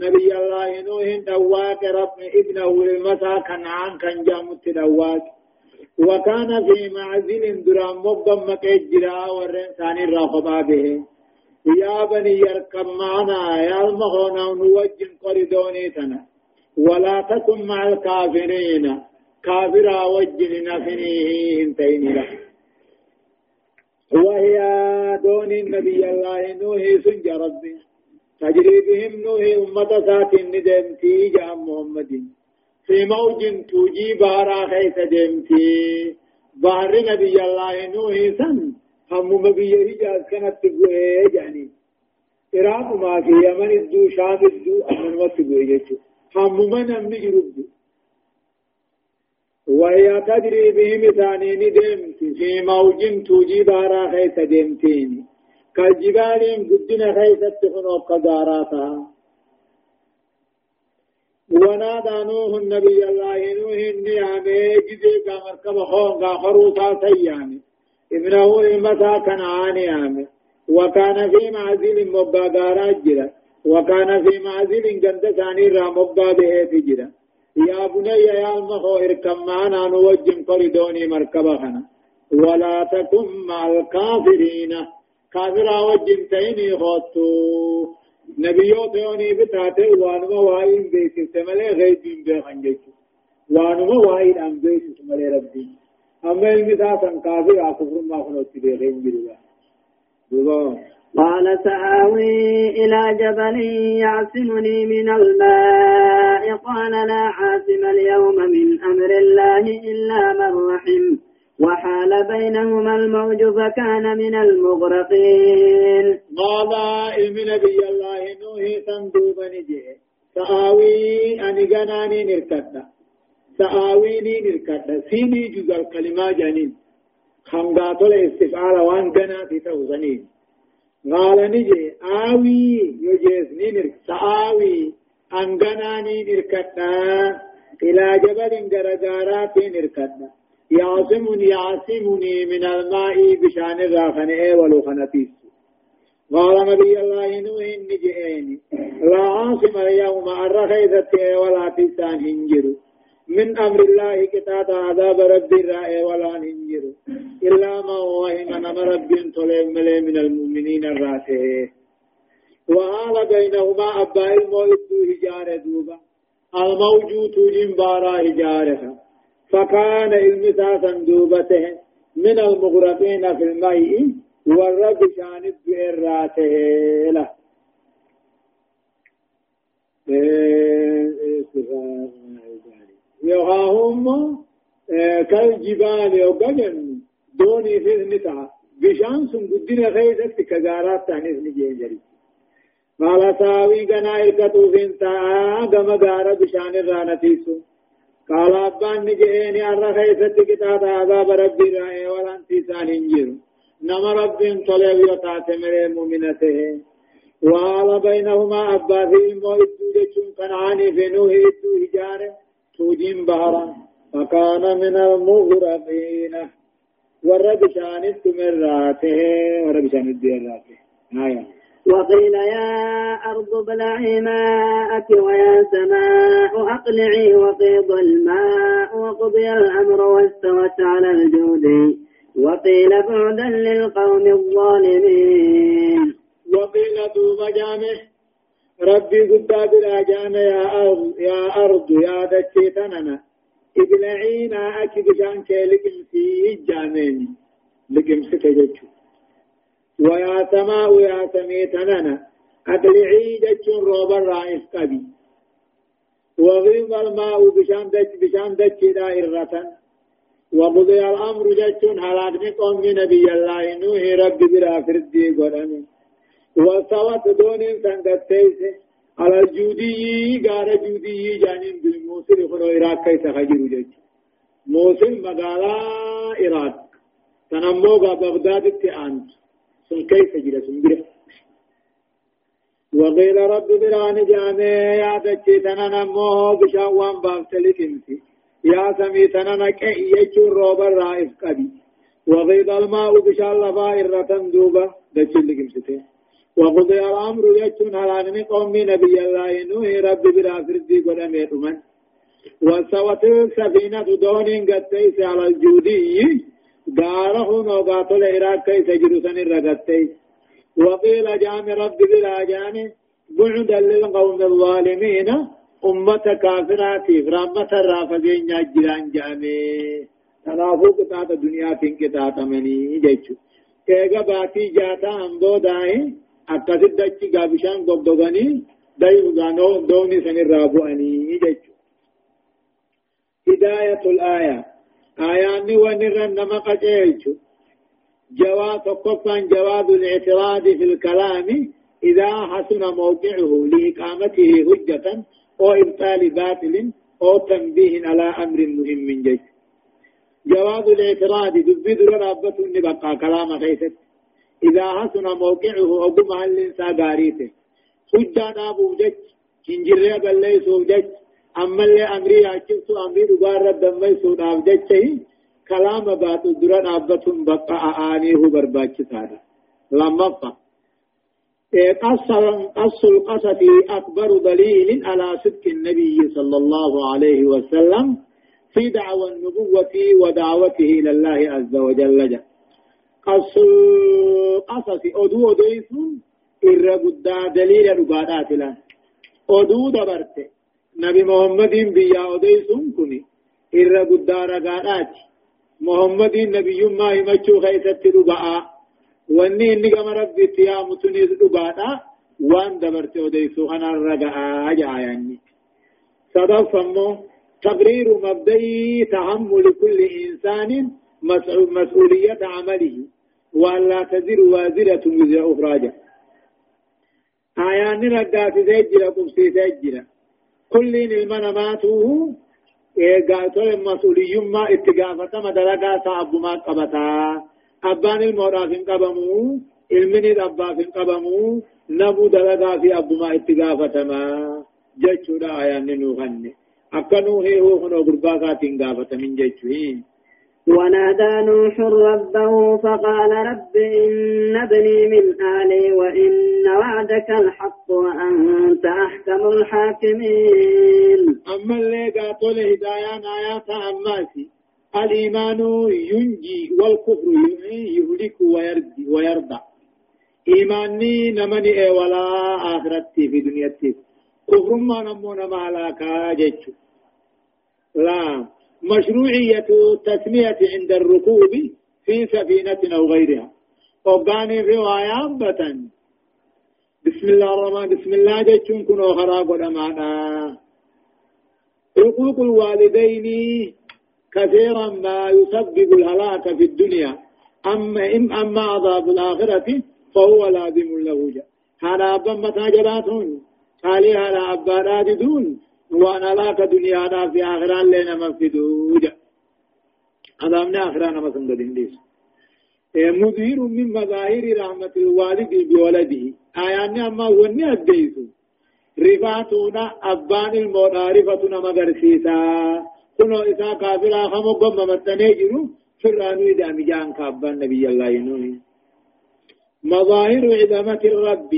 نبي الله نوح دواك رب ابنه للمسا كنعان كان جامت دواك. وكان في معزل درام مقدم مكجرا ورنسان الرخبا به. يا بني يركب معنا يا المخون نوجن قردوني تنا. ولا تكن مع الكافرين كافرا وجن نفنيه انتين له. وهي دون النبي الله نوح سنج ربي تجري بهم نوح أمة سات ندمتي جاء محمد. في موج توجي بارا خيس دمتي بحر نبي الله نوح سن. هم مبي هجاز كانت تقوه يعني عراق ما في يمن الدو شام الدو أمن تقوه يجو هم من أمن جرب وهي تجري بهم ثاني ندمتي في موج توجي بارا خيس دمتيني كالجبال قدنا خيست خنوك قاراتا ونادى نوح النبي الله نوح النعم جزي كمركب خون خروطا سيامي. ابنه المسا كنعان يامي وكان في معزل مبا قارات جرا وكان في معزل قند ثاني را مبا به تجرا يا بني يا المخو إركم معنا نوجم قردوني مركب خنا. ولا تكن مع الكافرين. كافرا وجن تيني غوتو. نبيو تيوني بتاته وانما واين بيسي ملي غيبين بيخن جيشو وانما واين ام بيسي ملي ربي اما المساسا كافر اكفر ما خنوتي بيخين جلوا قال سآوي إلى جبل يعصمني من الماء. قال لا عاصم اليوم من أمر الله إلا من رحم. وحال بينهما الموج فكان من المغرقين. قال علم نبي الله نوح صندوق نجي؟ سآوي أني جناني نركدا سآوي ني نركدا سيني جزء الكلمة جنين. خمغات الاستفعال وان جنا في توزنين. قال نجي آوي يجيز ني نرك سآوي أن جناني نركدا إلى جبل غرغارات نركدا يعصمني يعصمني من الماء بشان الراخنة ولو خنتيس قال نبي الله نوح نجئني لا عاصم اليوم الرخيثة ولا تسان هنجر من أمر الله كتاب عذاب رب الرائع ولا هنجر إلا ما وهم نم رب طلب من المؤمنين الراته وحال بينهما أبا الموت هجارة دوبا. الموجود جنبارا هجارها فكان المساسا دوبته من المغرقين في الماء والرب شانب بإراته له. يغاهم كالجبال يوغجن دوني في النتا بشان سن قدنا خيزت كجارات تانيس نجين قال ساوي غنا إركتو فينتا غم غارة بشان الرانتيسو قال أبان نجيني أرى خيزت كتاب عذاب ربي رأي ولن تيسان انجيرو نما رب طلب يطاعت مري مؤمنته وعلى بينهما أبا في جتشون كنعاني في نوه إدو هجارة توجين بهرا فكان من المغرقين ورب شانت مراته ورب شانت ديراته آية وقيل يا أرض ابلعي ماءك ويا سماء أقلعي وقيض الماء وقضي الأمر واستوت على الجود وقيل بعدا للقوم الظالمين. وقيل دوب جامع. ربي قد بلا جامع يا أرض يا أرض يا دكي تننا ابلعينا أكي بشان كيلكم في جامعين لكم ستججو ويا سماء يا سمي تننا أدلعي جتشون روبا رائف قبي. وغيظ الماء بشان دك بشان دك دائرة وقضي الأمر جتون هلاكني قوم نبي الله نوح رب بلا فردي قرأني وصوت دون سنگتيس على الجودي غار جودي جانين بالموصل خنو عراق كيس خجرو جج. تنموغا بغداد سن كيف جرى سن جرى؟ وقيل رب بران جامع يا دكي تنمو بشاوان بافتلك انتي يا سميتنا نكي يجور روبا رائف قبي وغيض الماء بشال لفا إرتن دوبا دجل لكم وقضي الأمر يجون على قوم نبي الله نوح رب بلا فردي قدم يتمن. وسوت السفينة دون قد على الجودي. قاره نوقات العراق كيس جرسن الرقتيس وقيل جام رب بلا جانب بعدا للقوم الظالمين أمة كافراتي فرامة الرافقين جيران جامي تنافو قطعة دنيا فين قطعة مني جيشو ايغا باتي جاتا امبو داي اكاسد دچي غابشان قبضغني داي غانو دوني سن الرابو اني جيشو هداية الآية آيان ونرن نمق جيشو جواب قفا جواب الاعتراض في الكلام إذا حسن موقعه لإقامته هجة أو إبطال باطل أو تنبيه على أمر مهم من جيش جواز الاعتراض دبي در رابط نبقى كلام خيست إذا حسن موقعه أبو محل ساقاريته حجة نابو جج كنجرية بلي سو جج أما اللي أمري يعجبت أمري دبار رب دمي سو ناب جج كلام باطل در رابط بقى آنيه برباك سارا لما فقط قص القصص أكبر دليل على صدق النبي صلى الله عليه وسلم في دعوى النبوة ودعوته إلى الله عز وجل قص القصص أدو أديس إرقد دليل ربادات له أدو دبرت نبي محمد بيا أديس كني إرقد رقادات محمد نبي ما يمشو خيست ربعا wanni inni gama rabbitti yaamutuni dhugaadha waan dabarte odeysu kanarra ga'a jaayanni. صدف تقرير مبدئي تحمل كل إنسان مسؤولية عمله وأن لا تزر وازرة وزر أخرى آيان ردات سجل قبسي سجل كل المناماته قالتوا المسؤولي ما اتقافة مدرقا صعب ما قبتا أبان الموراف قبمو علمني أبا في قبمو نبو دلقا في أبو ما اتقافة ما جيشو دا آيان نوغن أكنو هي هو خنو قرباقات قافة من جيشو ونادى نوح ربه فقال رب إن ابني من آلي وإن وعدك الحق وأنت أحكم الحاكمين. أما اللي قاتل هدايان آيات أماسي الإيمان ينجي والكفر يهلك ويرضى ويرضى. إيماني نمني إيه ولا آخرتي في دنيتي. كفر ما نمو نما هلاكا جيتشو. لا. مشروعية تسمية عند الركوب في سفينة أو غيرها. وقاني رواية بطن بسم الله الرحمن بسم الله جيتشون كنو خراق ودمانا حقوق الوالدين كثيرا ما يسبب الهلاك في الدنيا. أما إم أما عذاب الآخرة فهو لازم له هذا أبا جباتون قال هذا أبا راددون وأنا لاك دنيانا في آخران لنا مفدوجا هذا من آخران مسندين ليس مظهر من مظاهر رحمة الوالد بولده. آيان أما وني أديسو رفاتونا أبان المعرفتنا مدرسيسا كنو إسا كافرا خمو قم متنجرو فرانو إذا مجان كابان نبي الله ينوي. مظاهر عظمة الرب.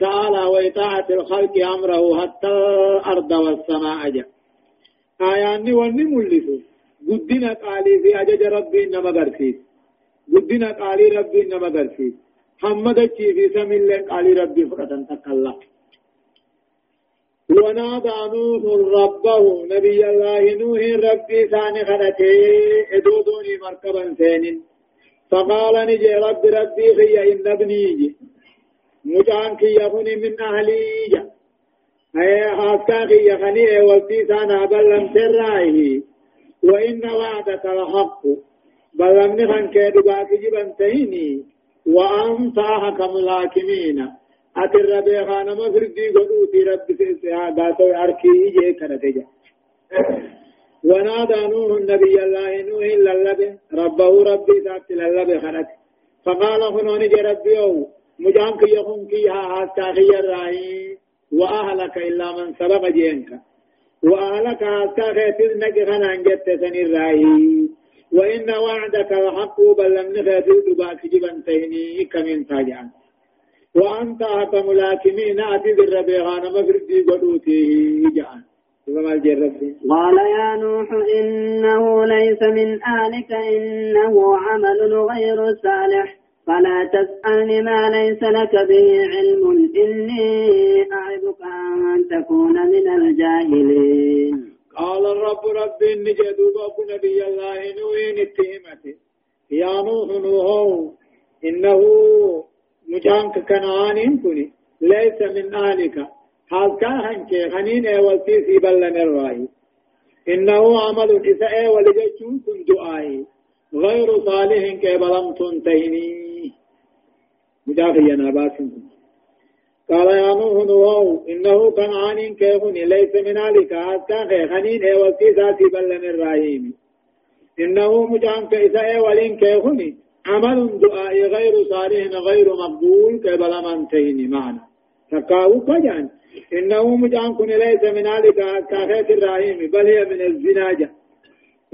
تعالى وإطاعة الخلق أمره حتى الأرض والسماء جاء. آياني وني ملسو قدنا قالي في أجج ربي إنما قرسيس قدنا قالي ربي إنما قرسيس حمد في سمين قالي ربي فرطا تقلق ونادى نوح ربه نبي الله نوح ربي ثاني خلته إدودوني مركبا ثانٍ فقال نجي رب ربي خي إن ابني جي مجان كي يكون من أهلي جا أي حاسكا كي يخني والتي سانا بلم سرائه وإن وعدك الحق بلم نخن كيدباك جبن تهيني وأنت أحكم الحاكمين أتر ربي خانا مفردي قدوتي رب سيسياداتو أركي جي كنتجا ونادى نوح النبي الله نوح للبه ربه ربي ذات للبه خنت فقال خنون جي ربي أو مجانك يخون كيها حتى خير راهي وأهلك إلا من سبق جينك. وأهلك حتى خيتر نجخن أنجت سنير راهي وإن وعدك الحق بل لم نخيتر دباك جبن تهني كمن تاجعان وأنت أحكم الحاكمين أتي بالربيعان مفردي قدوتي جعان قال يا نوح إنه ليس من أهلك إنه عمل غير صالح. فلا تسألني ما ليس لك به علم إني أعظك أن تكون من الجاهلين. قال الرب رب إني جدوب نبي الله نوح اتهمته يا نوح نوح إنه مجانك كنعان كني ليس من أهلك. حال كاهن كي خنين ايوالتي في بلن الرأي؟ إنه عمل إساء ولجتشون كن دعائي غير صالح كي بلم تنتهني مجافي نابات قال يا نوح نوح إنه كان عانين كيهني ليس من ذلك حتى خنين ايوالتي ذاتي بلن الرأي إنه مجان كإساء ولين كيهني عمل دعائي غير صالح غير مقبول كي بلم انتهني معنا. تقاو كجان إنه مجان كن ليس من ذلك كاخيت الرحيم بل هي من الزناجة.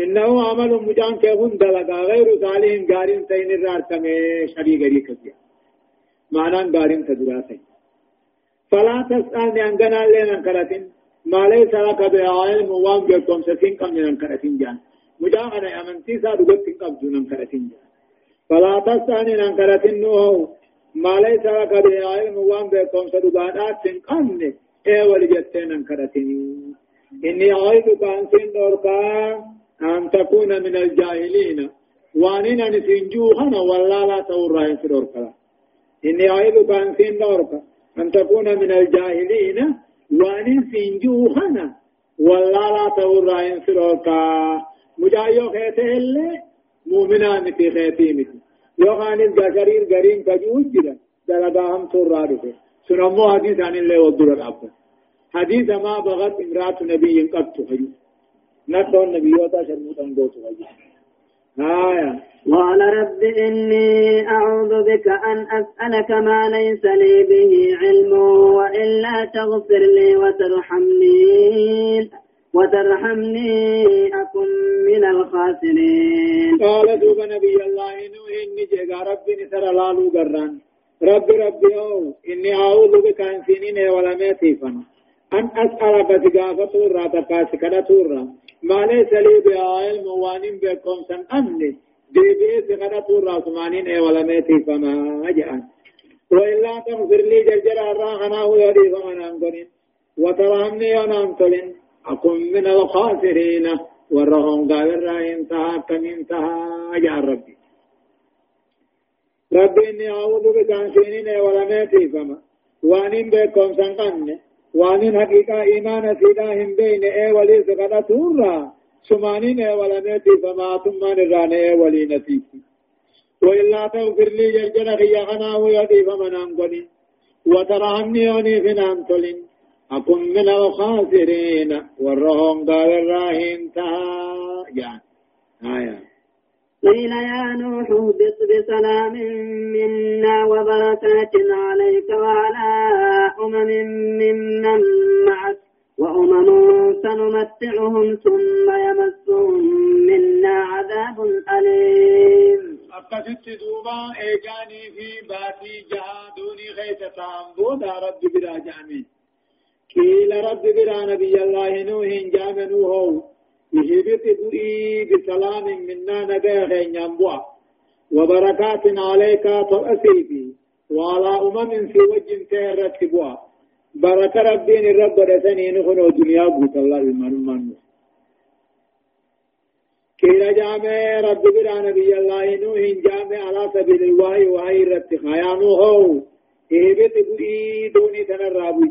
إنه عمل مجان كيفون دلقا غير صالح قارين سين الرارتم شريك ريكتيا معنى قارين تدراسين فلا تسألني عن قنا لنا انكرتين ما ليس لك بعلم وان بكم سكين كم من انكرتين جان. مجان أنا أمنتي سادقت قبضون انكرتين جان. فلا تسألني عن انكرتين نوه ما ليس لك بعلم وان بكم سدبانات تنقمن اي ولجتين انكرتني إني أعيدك أن سندوركا أن تكون من الجاهلين؟ وانين أن سنجوهنا ولا لا تورا ينسدوركا إني أعيدك أن سندوركا أن تكون من الجاهلين؟ وانين سنجوهنا ولا لا تورا ينسدوركا مجايو خيته اللي مؤمنا متي خيتي متي يوغان الجشرير غرين كجوز جدا. دلقا هم تورا دفه سنمو حديث عن الله ودر العبد حديث ما بغت امرأة نبي قد تخيو. آية. قال رب إني أعوذ بك أن أسألك ما ليس لي به علم وإلا تغفر لي وترحمني وترحمني أكن من الخاسرين. قال دوب نبي الله نوح إني جيغا ربي نسر لالو قران رب ربي أو إني أعوذ بك أن سنين ولا ميتيفا أن أسألك تقافة تورا تقاسك تورا ما ليس لي بعلم وانين بكم سن أمني دي بي سكنا تورا سمانين ولا ميتيفا ما أجأن وإلا تغفر لي جرجر الراغنا ويدي فمن أنقلن وترهمني ونامتلن أكون من الخاسرين ورهم قال الرأي انتهى كم انتهى يا ربي ربي إني أعوذ بك عن سنين ولميتي فما وانين بكم سنقن وانين حقيقة إيمان سيداهم بين إيه ولي سقطة سمانين إيه ولميتي فما ثم نران إيه ولي نتيتي. وإلا تغفر لي جلجل خيا خنا ويدي فمن أنقني وترهمني وني فنان تلين أكن من الخاسرين والرهم قال الراهين تها يعني آية. قيل يا نوح اهبط بسلام منا وبركات عليك وعلى أمم ممن معك وأمم سنمتعهم ثم يمسهم منا عذاب أليم. أقصدت دوبا إيجاني في باتي جهادوني خيسة بودا رب برا جامي. قيل رب برا نبي الله نوح جام يهبط بؤي بسلام منا نبي خين ينبوع. وبركات عليك تؤسيبي وعلى أمم في وجه تهرت بوا بركة ربين الرب رسني نخنو دنيا بوت الله المنون كيلا جامع رب برا نبي الله نوح جامع على سبيل الوحي وحي رت خيانو هو اهبت بؤي دوني تنرابي.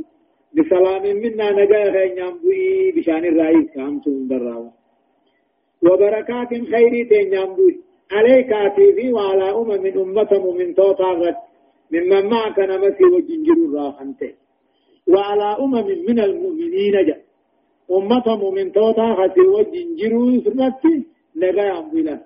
بسلام منا نجا خيام بؤي بشان الرئيس كام تندراو وبركات خيري تنيام بؤي عليك في وعلى أمم من أمة من توطاغت ممن معك نمسي وجنجر الراحنته وعلى أمم من المؤمنين جاء أمة من توطاغت وجنجر سرتي نجا أمبلا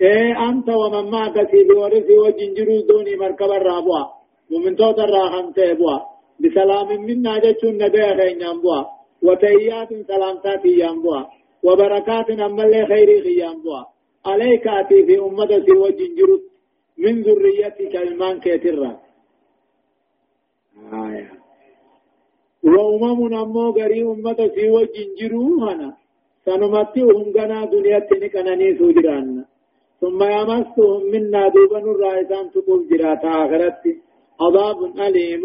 إيه أنت ومن معك في بورث وجنجرو دوني مركب الرابوا ومن توت الراحم تيبوا بسلام منا جتشون نبي خين ينبوا وتيات سلامتات ينبوا وبركات أمال خير ينبوا عليك أتي في أمة في وجنجرو من ذريتك المان كترا آية. وأمم أمو غري أمة في وجنجرو هنا. سنمتعهم غنا دنيا تنكنني سوجران. ثم يمسهم منا دوبا الرائسان تقول جراتا آخرت. عذاب أليم.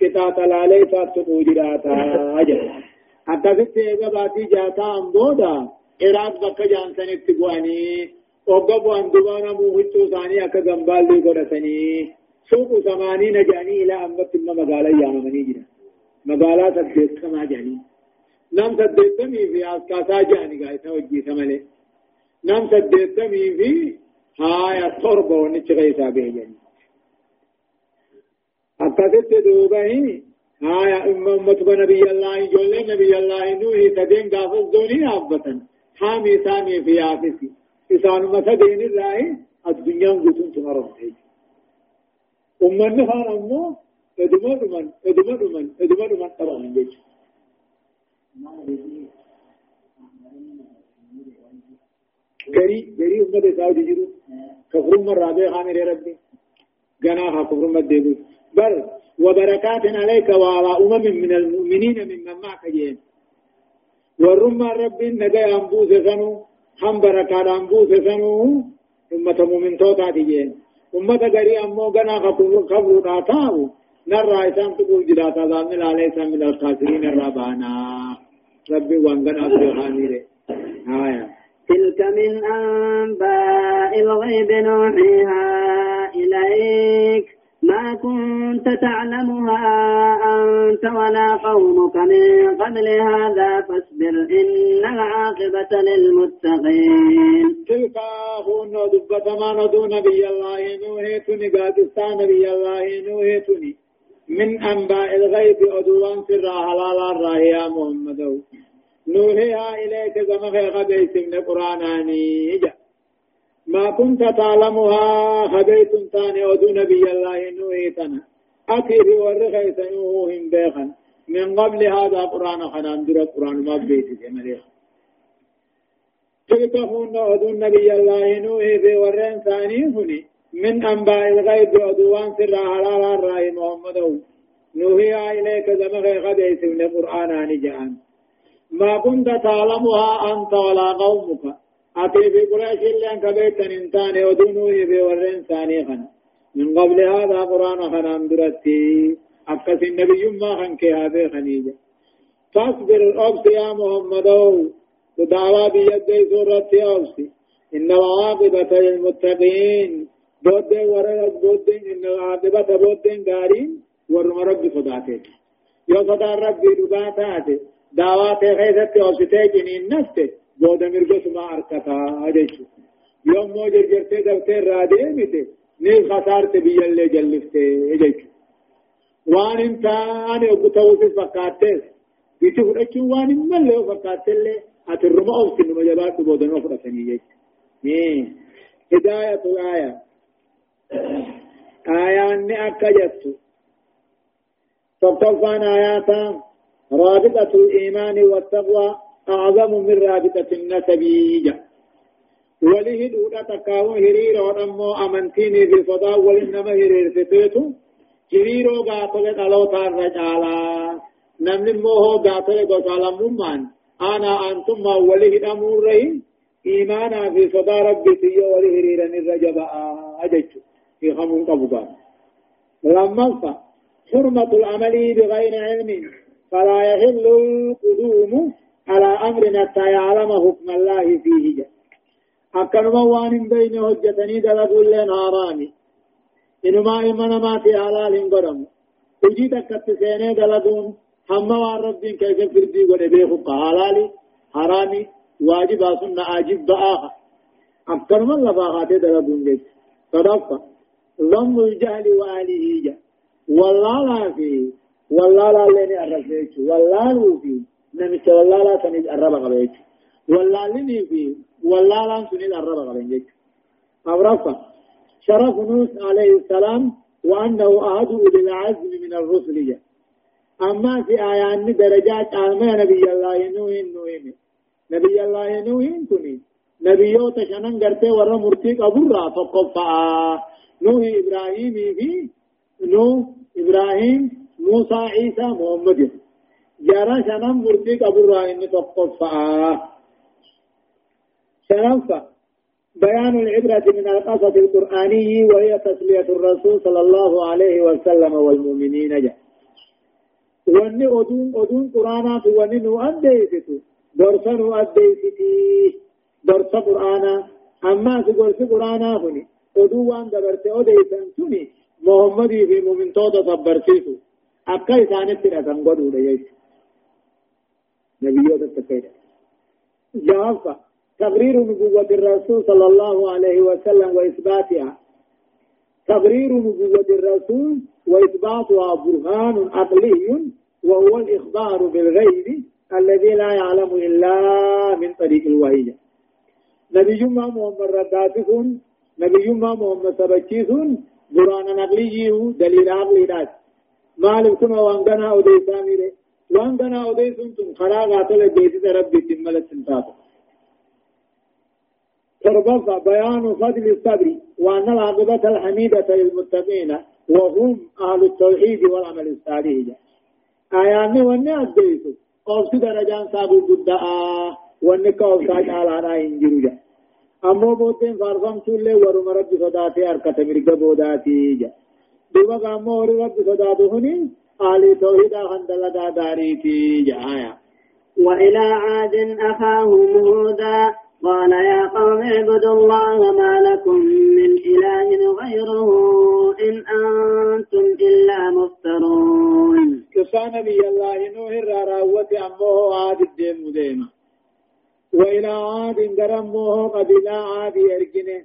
كتات الالي تقول جراتا أجل. أكفت إيغا باتي جاتا أمبودا. إراق بكا جانسان اتبواني وقبوا أن دبانا موهتو ثاني أكا غنبال لي قرسني سوق ثمانين جاني إلى أمت مقالا يامني جنا مقالا تبديت كما جاني. نام سديتمي في أسكاسا جاني قاعد توجي ثمله نام سديتمي في هاي التربة ونشغي سابه جاني. أكدت دوبه هاي أمة نبي الله جل نبي الله نوحي تدين قافز دوني أبطن حامي ثاني في آفسي إسان مسدين الله الدنيا قتن تمرم أمة نفان أمة ادمر من ادمر من ادمر من طبعا من جيش غري غري أمة سعودي جرو. كفر مرة رابع خامر ربي. جناها كفر مدبو بل وبركات عليك وعلى أمم من المؤمنين ممن معك جين. ورم ربي نجا أنبوس سنو هم بركات أنبوس سنو أمة مؤمن توتا جين. أمة غري أمو جنا كفر كفر ناتاو نرى إسان تقول جراتا ذامل عليه من الخاسرين الربانا. ربي وانغن أبو خانيري آية تلك من أنباء الغيب نوحيها إليك. ما كنت تعلمها أنت ولا قومك من قبل هذا فاصبر إن العاقبة للمتقين. تلك أخونا دبة ما ندو نبي الله نوهيتني قادستان نبي الله نوهيتني من أنباء الغيب أدوان سر حلالا راهي محمد. نوحيها إليك زمخ خبيت من قرآناني جا ما كنت تعلمها خبيت تاني ودو نبي الله نوحيتنا أتي في ورخيس نوحهم بيخا من قبل هذا قرآن خنان در قرآن ما بيتي جماليخ تلك هن ودو نبي الله نوحي في ورين ثاني هني من أنباء الغيب ودوان سر حلالا رأي محمد نوحي إليك زمخ خبيت من قرآن جان ما كنت تعلمها أنت ولا قومك. أتي في قريش اللي أنك بيتن إنسان ودنوه في ورين ثاني خنا من قبل هذا قرآن خنان درتي أكس النبي ما خنك هذا خنيجة. فاصبر أبس يا محمد ودعوى بيدي سورة أبس إن العاقبة للمتقين. بودين ورد بودين إن العاقبة بودين قارين ورم رب صداتك يو صدا ربي دباتات دعوات خيثت أبسته جنين نفته. بودا مرقس ما أركتا أجيشو يوم موجر جرتي دفتر رادي ميته نيل خسارت اللي جلفته أجيشو وان انت أنا ابتوس فكاتس بيتو فرچو وان من له فكاتله اترمى أو سن مجبات بودن وفرسني جيش هداية الآية آية أني أكجت تطفان آياتا رابطة الإيمان والتقوى أعظم من رابطة النسب. وله دودا تكاو هرير ونمو أمنتيني في فضاء ولنما هرير فتيتو هريرو قاتل قلوتا الرجالا نمن موهو قاتل قتالا ممان. أنا أنتم ما وله دمور رهين إيمانا في صدى ربي سيو وله هريرا الرجبا أجج في خمون قبضان لما حرمة العمل بغير علم. فلا يحل القدوم. على أمر حتى يعلم حكم الله فيه. جل أكنما وان بين حجتني دلقوا لين حرامي إنما إمنا ما في حلال برم وجي تكت سيني دلقون. هم ربين كيف فردي ونبيه حلالي. حرامي. واجب سنة عاجب بآخر أكنما لباغات دلقون جيش صدفة ضم الجهل وآله جل والله لا في والله لا لني أرسيك والله في نمت والله لا سنج الربا قبيك والله لني في والله لا سنج الربا قبيك أورفا شرف نوح عليه السلام وأنه أهد أولي العزم من الرسل. جاء أما في آيان درجات آمين نبي الله نوح نوح. نبي الله نوح كني نبيو تشنن غرتي ورا مرتي قبرا فقفا. نوح إبراهيم في نوح إبراهيم موسى عيسى محمد. جارا شنم مرتي قبرا إن تقفا شنفا بيان العبرة من القصص القرآني وهي تسلية الرسول صلى الله عليه وسلم والمؤمنين جاء واني أدون أدون قرآنات واني نو أديستو درسا نو أديستي درسا قرآنا أما سقرس قرآنا هني أدو وان دبرت أديسن سني محمد في مؤمن تودا صبرسيسو أكا إسانت تنسان قدو ليش نبيوتا تكيدا جوابا تقرير نبوة الرسول صلى الله عليه وسلم وإثباتها. تقرير نبوة الرسول وإثباتها برهان عقلي وهو الإخبار بالغيب الذي لا يعلم إلا من طريق الوحي. نبي ما محمد رداتكم نبي ما محمد سبكيسون برهان عقلي دليل عقلي دات مالك كما وانغنا أوديسامي وانغنا أوديسون خلاقات لجيسي ربي تملت سنتاتو تربص بيان فضل الصبر وأن العاقبة الحميدة للمتقين وهم أهل التوحيد والعمل الصالح. آيان وني أديس أوفس درجان سابو بدعا وني كوفس على را إنجروجا أمو بوتين فارفم تولي ورم رب صداتي مرق بوداتي جا قامو رب صداتو هني آل توحيد خندلتا داريتي جا آيا وإلى عاد أخاهم هودا قال يا قوم اعبدوا الله ما لكم من إله غيره إن أنتم إلا مفترون. كفى نبي الله نوح الراوة أمه عاد الدين مديمة وإلى عاد قرمه قبيلة عاد يرجنه.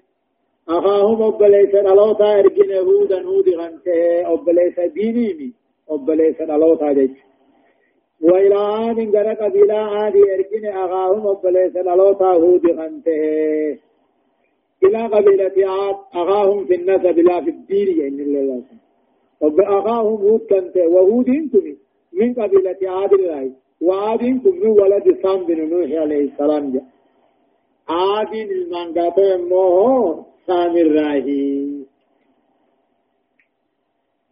أخاهم أبليس الألوتا يرجنه هودا هود غنته أبليس دينيمي أبليس الألوتا جيش وإلى عاد غير قبيلة عاد يركن أخاهم وبليس لوتا هود خنته إلى قبيلة عاد أخاهم في النسب لا في الدين يعني الله أخاهم هود كنته وهود أنتم من قبيلة عاد الله وعاد أنتم من ولد سام بن نوح عليه السلام جاء عاد المنقطع موه سام الراهي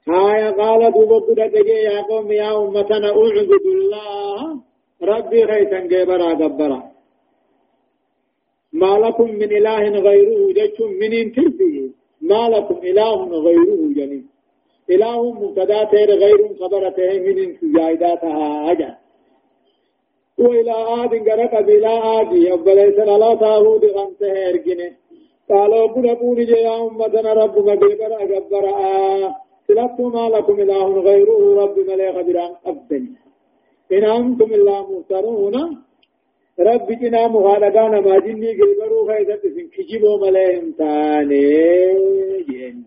هايا قال دوبت دجي يا قوم يا أمتنا أعبد الله. ربي غيثا جبرا جبرا ما لكم من إله غيره جتم من انتربي ما لكم إله غيره جنين إله مبتدا تير غير خبر من زائداتها أجا. وإلى عاد قرق بلا عاد أبليس لا تاهود غمسه إرقنه قالوا قل قول يا أمتنا رب مبيبر أجبر آه سلطوا ما لكم إله غيره رب مليغ بران أبدن إن أنتم إلا مفترون رب جنا مخالقان ما جني قلبرو خيزت سن كجبو مليهم تاني جين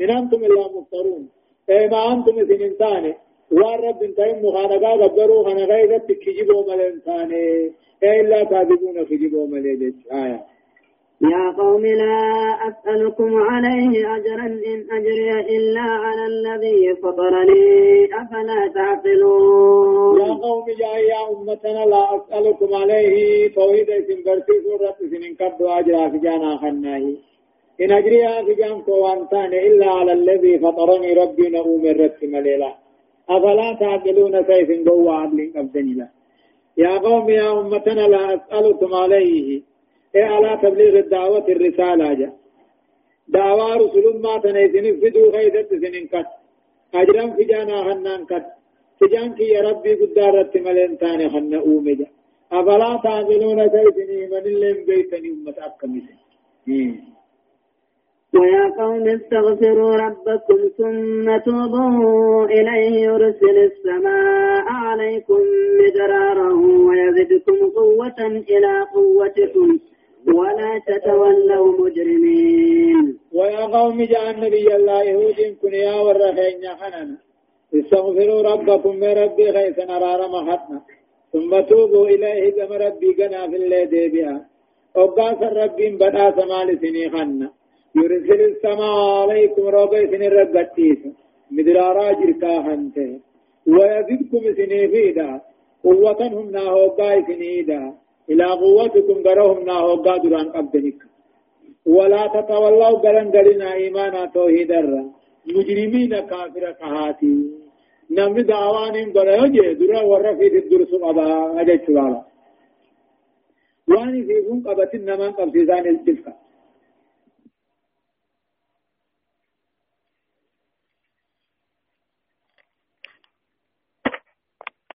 إن أنتم إلا مفترون إيه ما أنتم سن تاني وان رب انتهم مخالقا قبرو خنا خيزت كجبو مليهم تاني إلا كاذبون كجبو مليهم آية يا قوم لا أسألكم عليه أجرا إن أجري إلا على الذي فطرني. أفلا تعقلون؟ يا قوم يا يا أمتنا لا أسألكم عليه. توحيد سنبرتي سورة سنين قد أجرا في جانا خناه إن أجري في جان كوانتان إلا على الذي فطرني ربي نؤم الرت مليلا. أفلا تعقلون سيف قوة عدل أبدني يا قوم يا أمتنا لا أسألكم عليه. على تبليغ الدعوة الرسالة جا. دعوة رسول ما تنيسن فدو غيدت سنين كت. أجرم في جانا خنان كت. تجان كي يا ربي قدارت ملين تاني خن أومجا أفلا تعملون سيسني من اللين بيتني أمة أكمسن ويا قوم استغفروا ربكم ثم توبوا إليه يرسل السماء عليكم مدرارا ويزدكم قوة إلى قوتكم. ولا تتولوا مجرمين. ويا قوم جاء النبي الله يهود كن يا ورخين حننا استغفروا ربكم من ربي غيث نرار محتنا ثم توبوا إليه كما ربي قنا في الليل بها. وقاس الرب بدا سمال سني خنا يرسل السماء عليكم ربي سني ربتيس مدرارا جركا خنته ويزدكم سني فيدا. قوة هم ناهو سنيدا إلى قوتكم قرهم ناهو قادران قبدنك ولا تتولوا قرن قرنا إيمانا توحيد الرا. مجرمين كافر كهاتي. نمي دعوان قرأ يجي درا ورفي الدرس قبا أجي شوالا واني في كون قبت النمان قبسيزان التفكا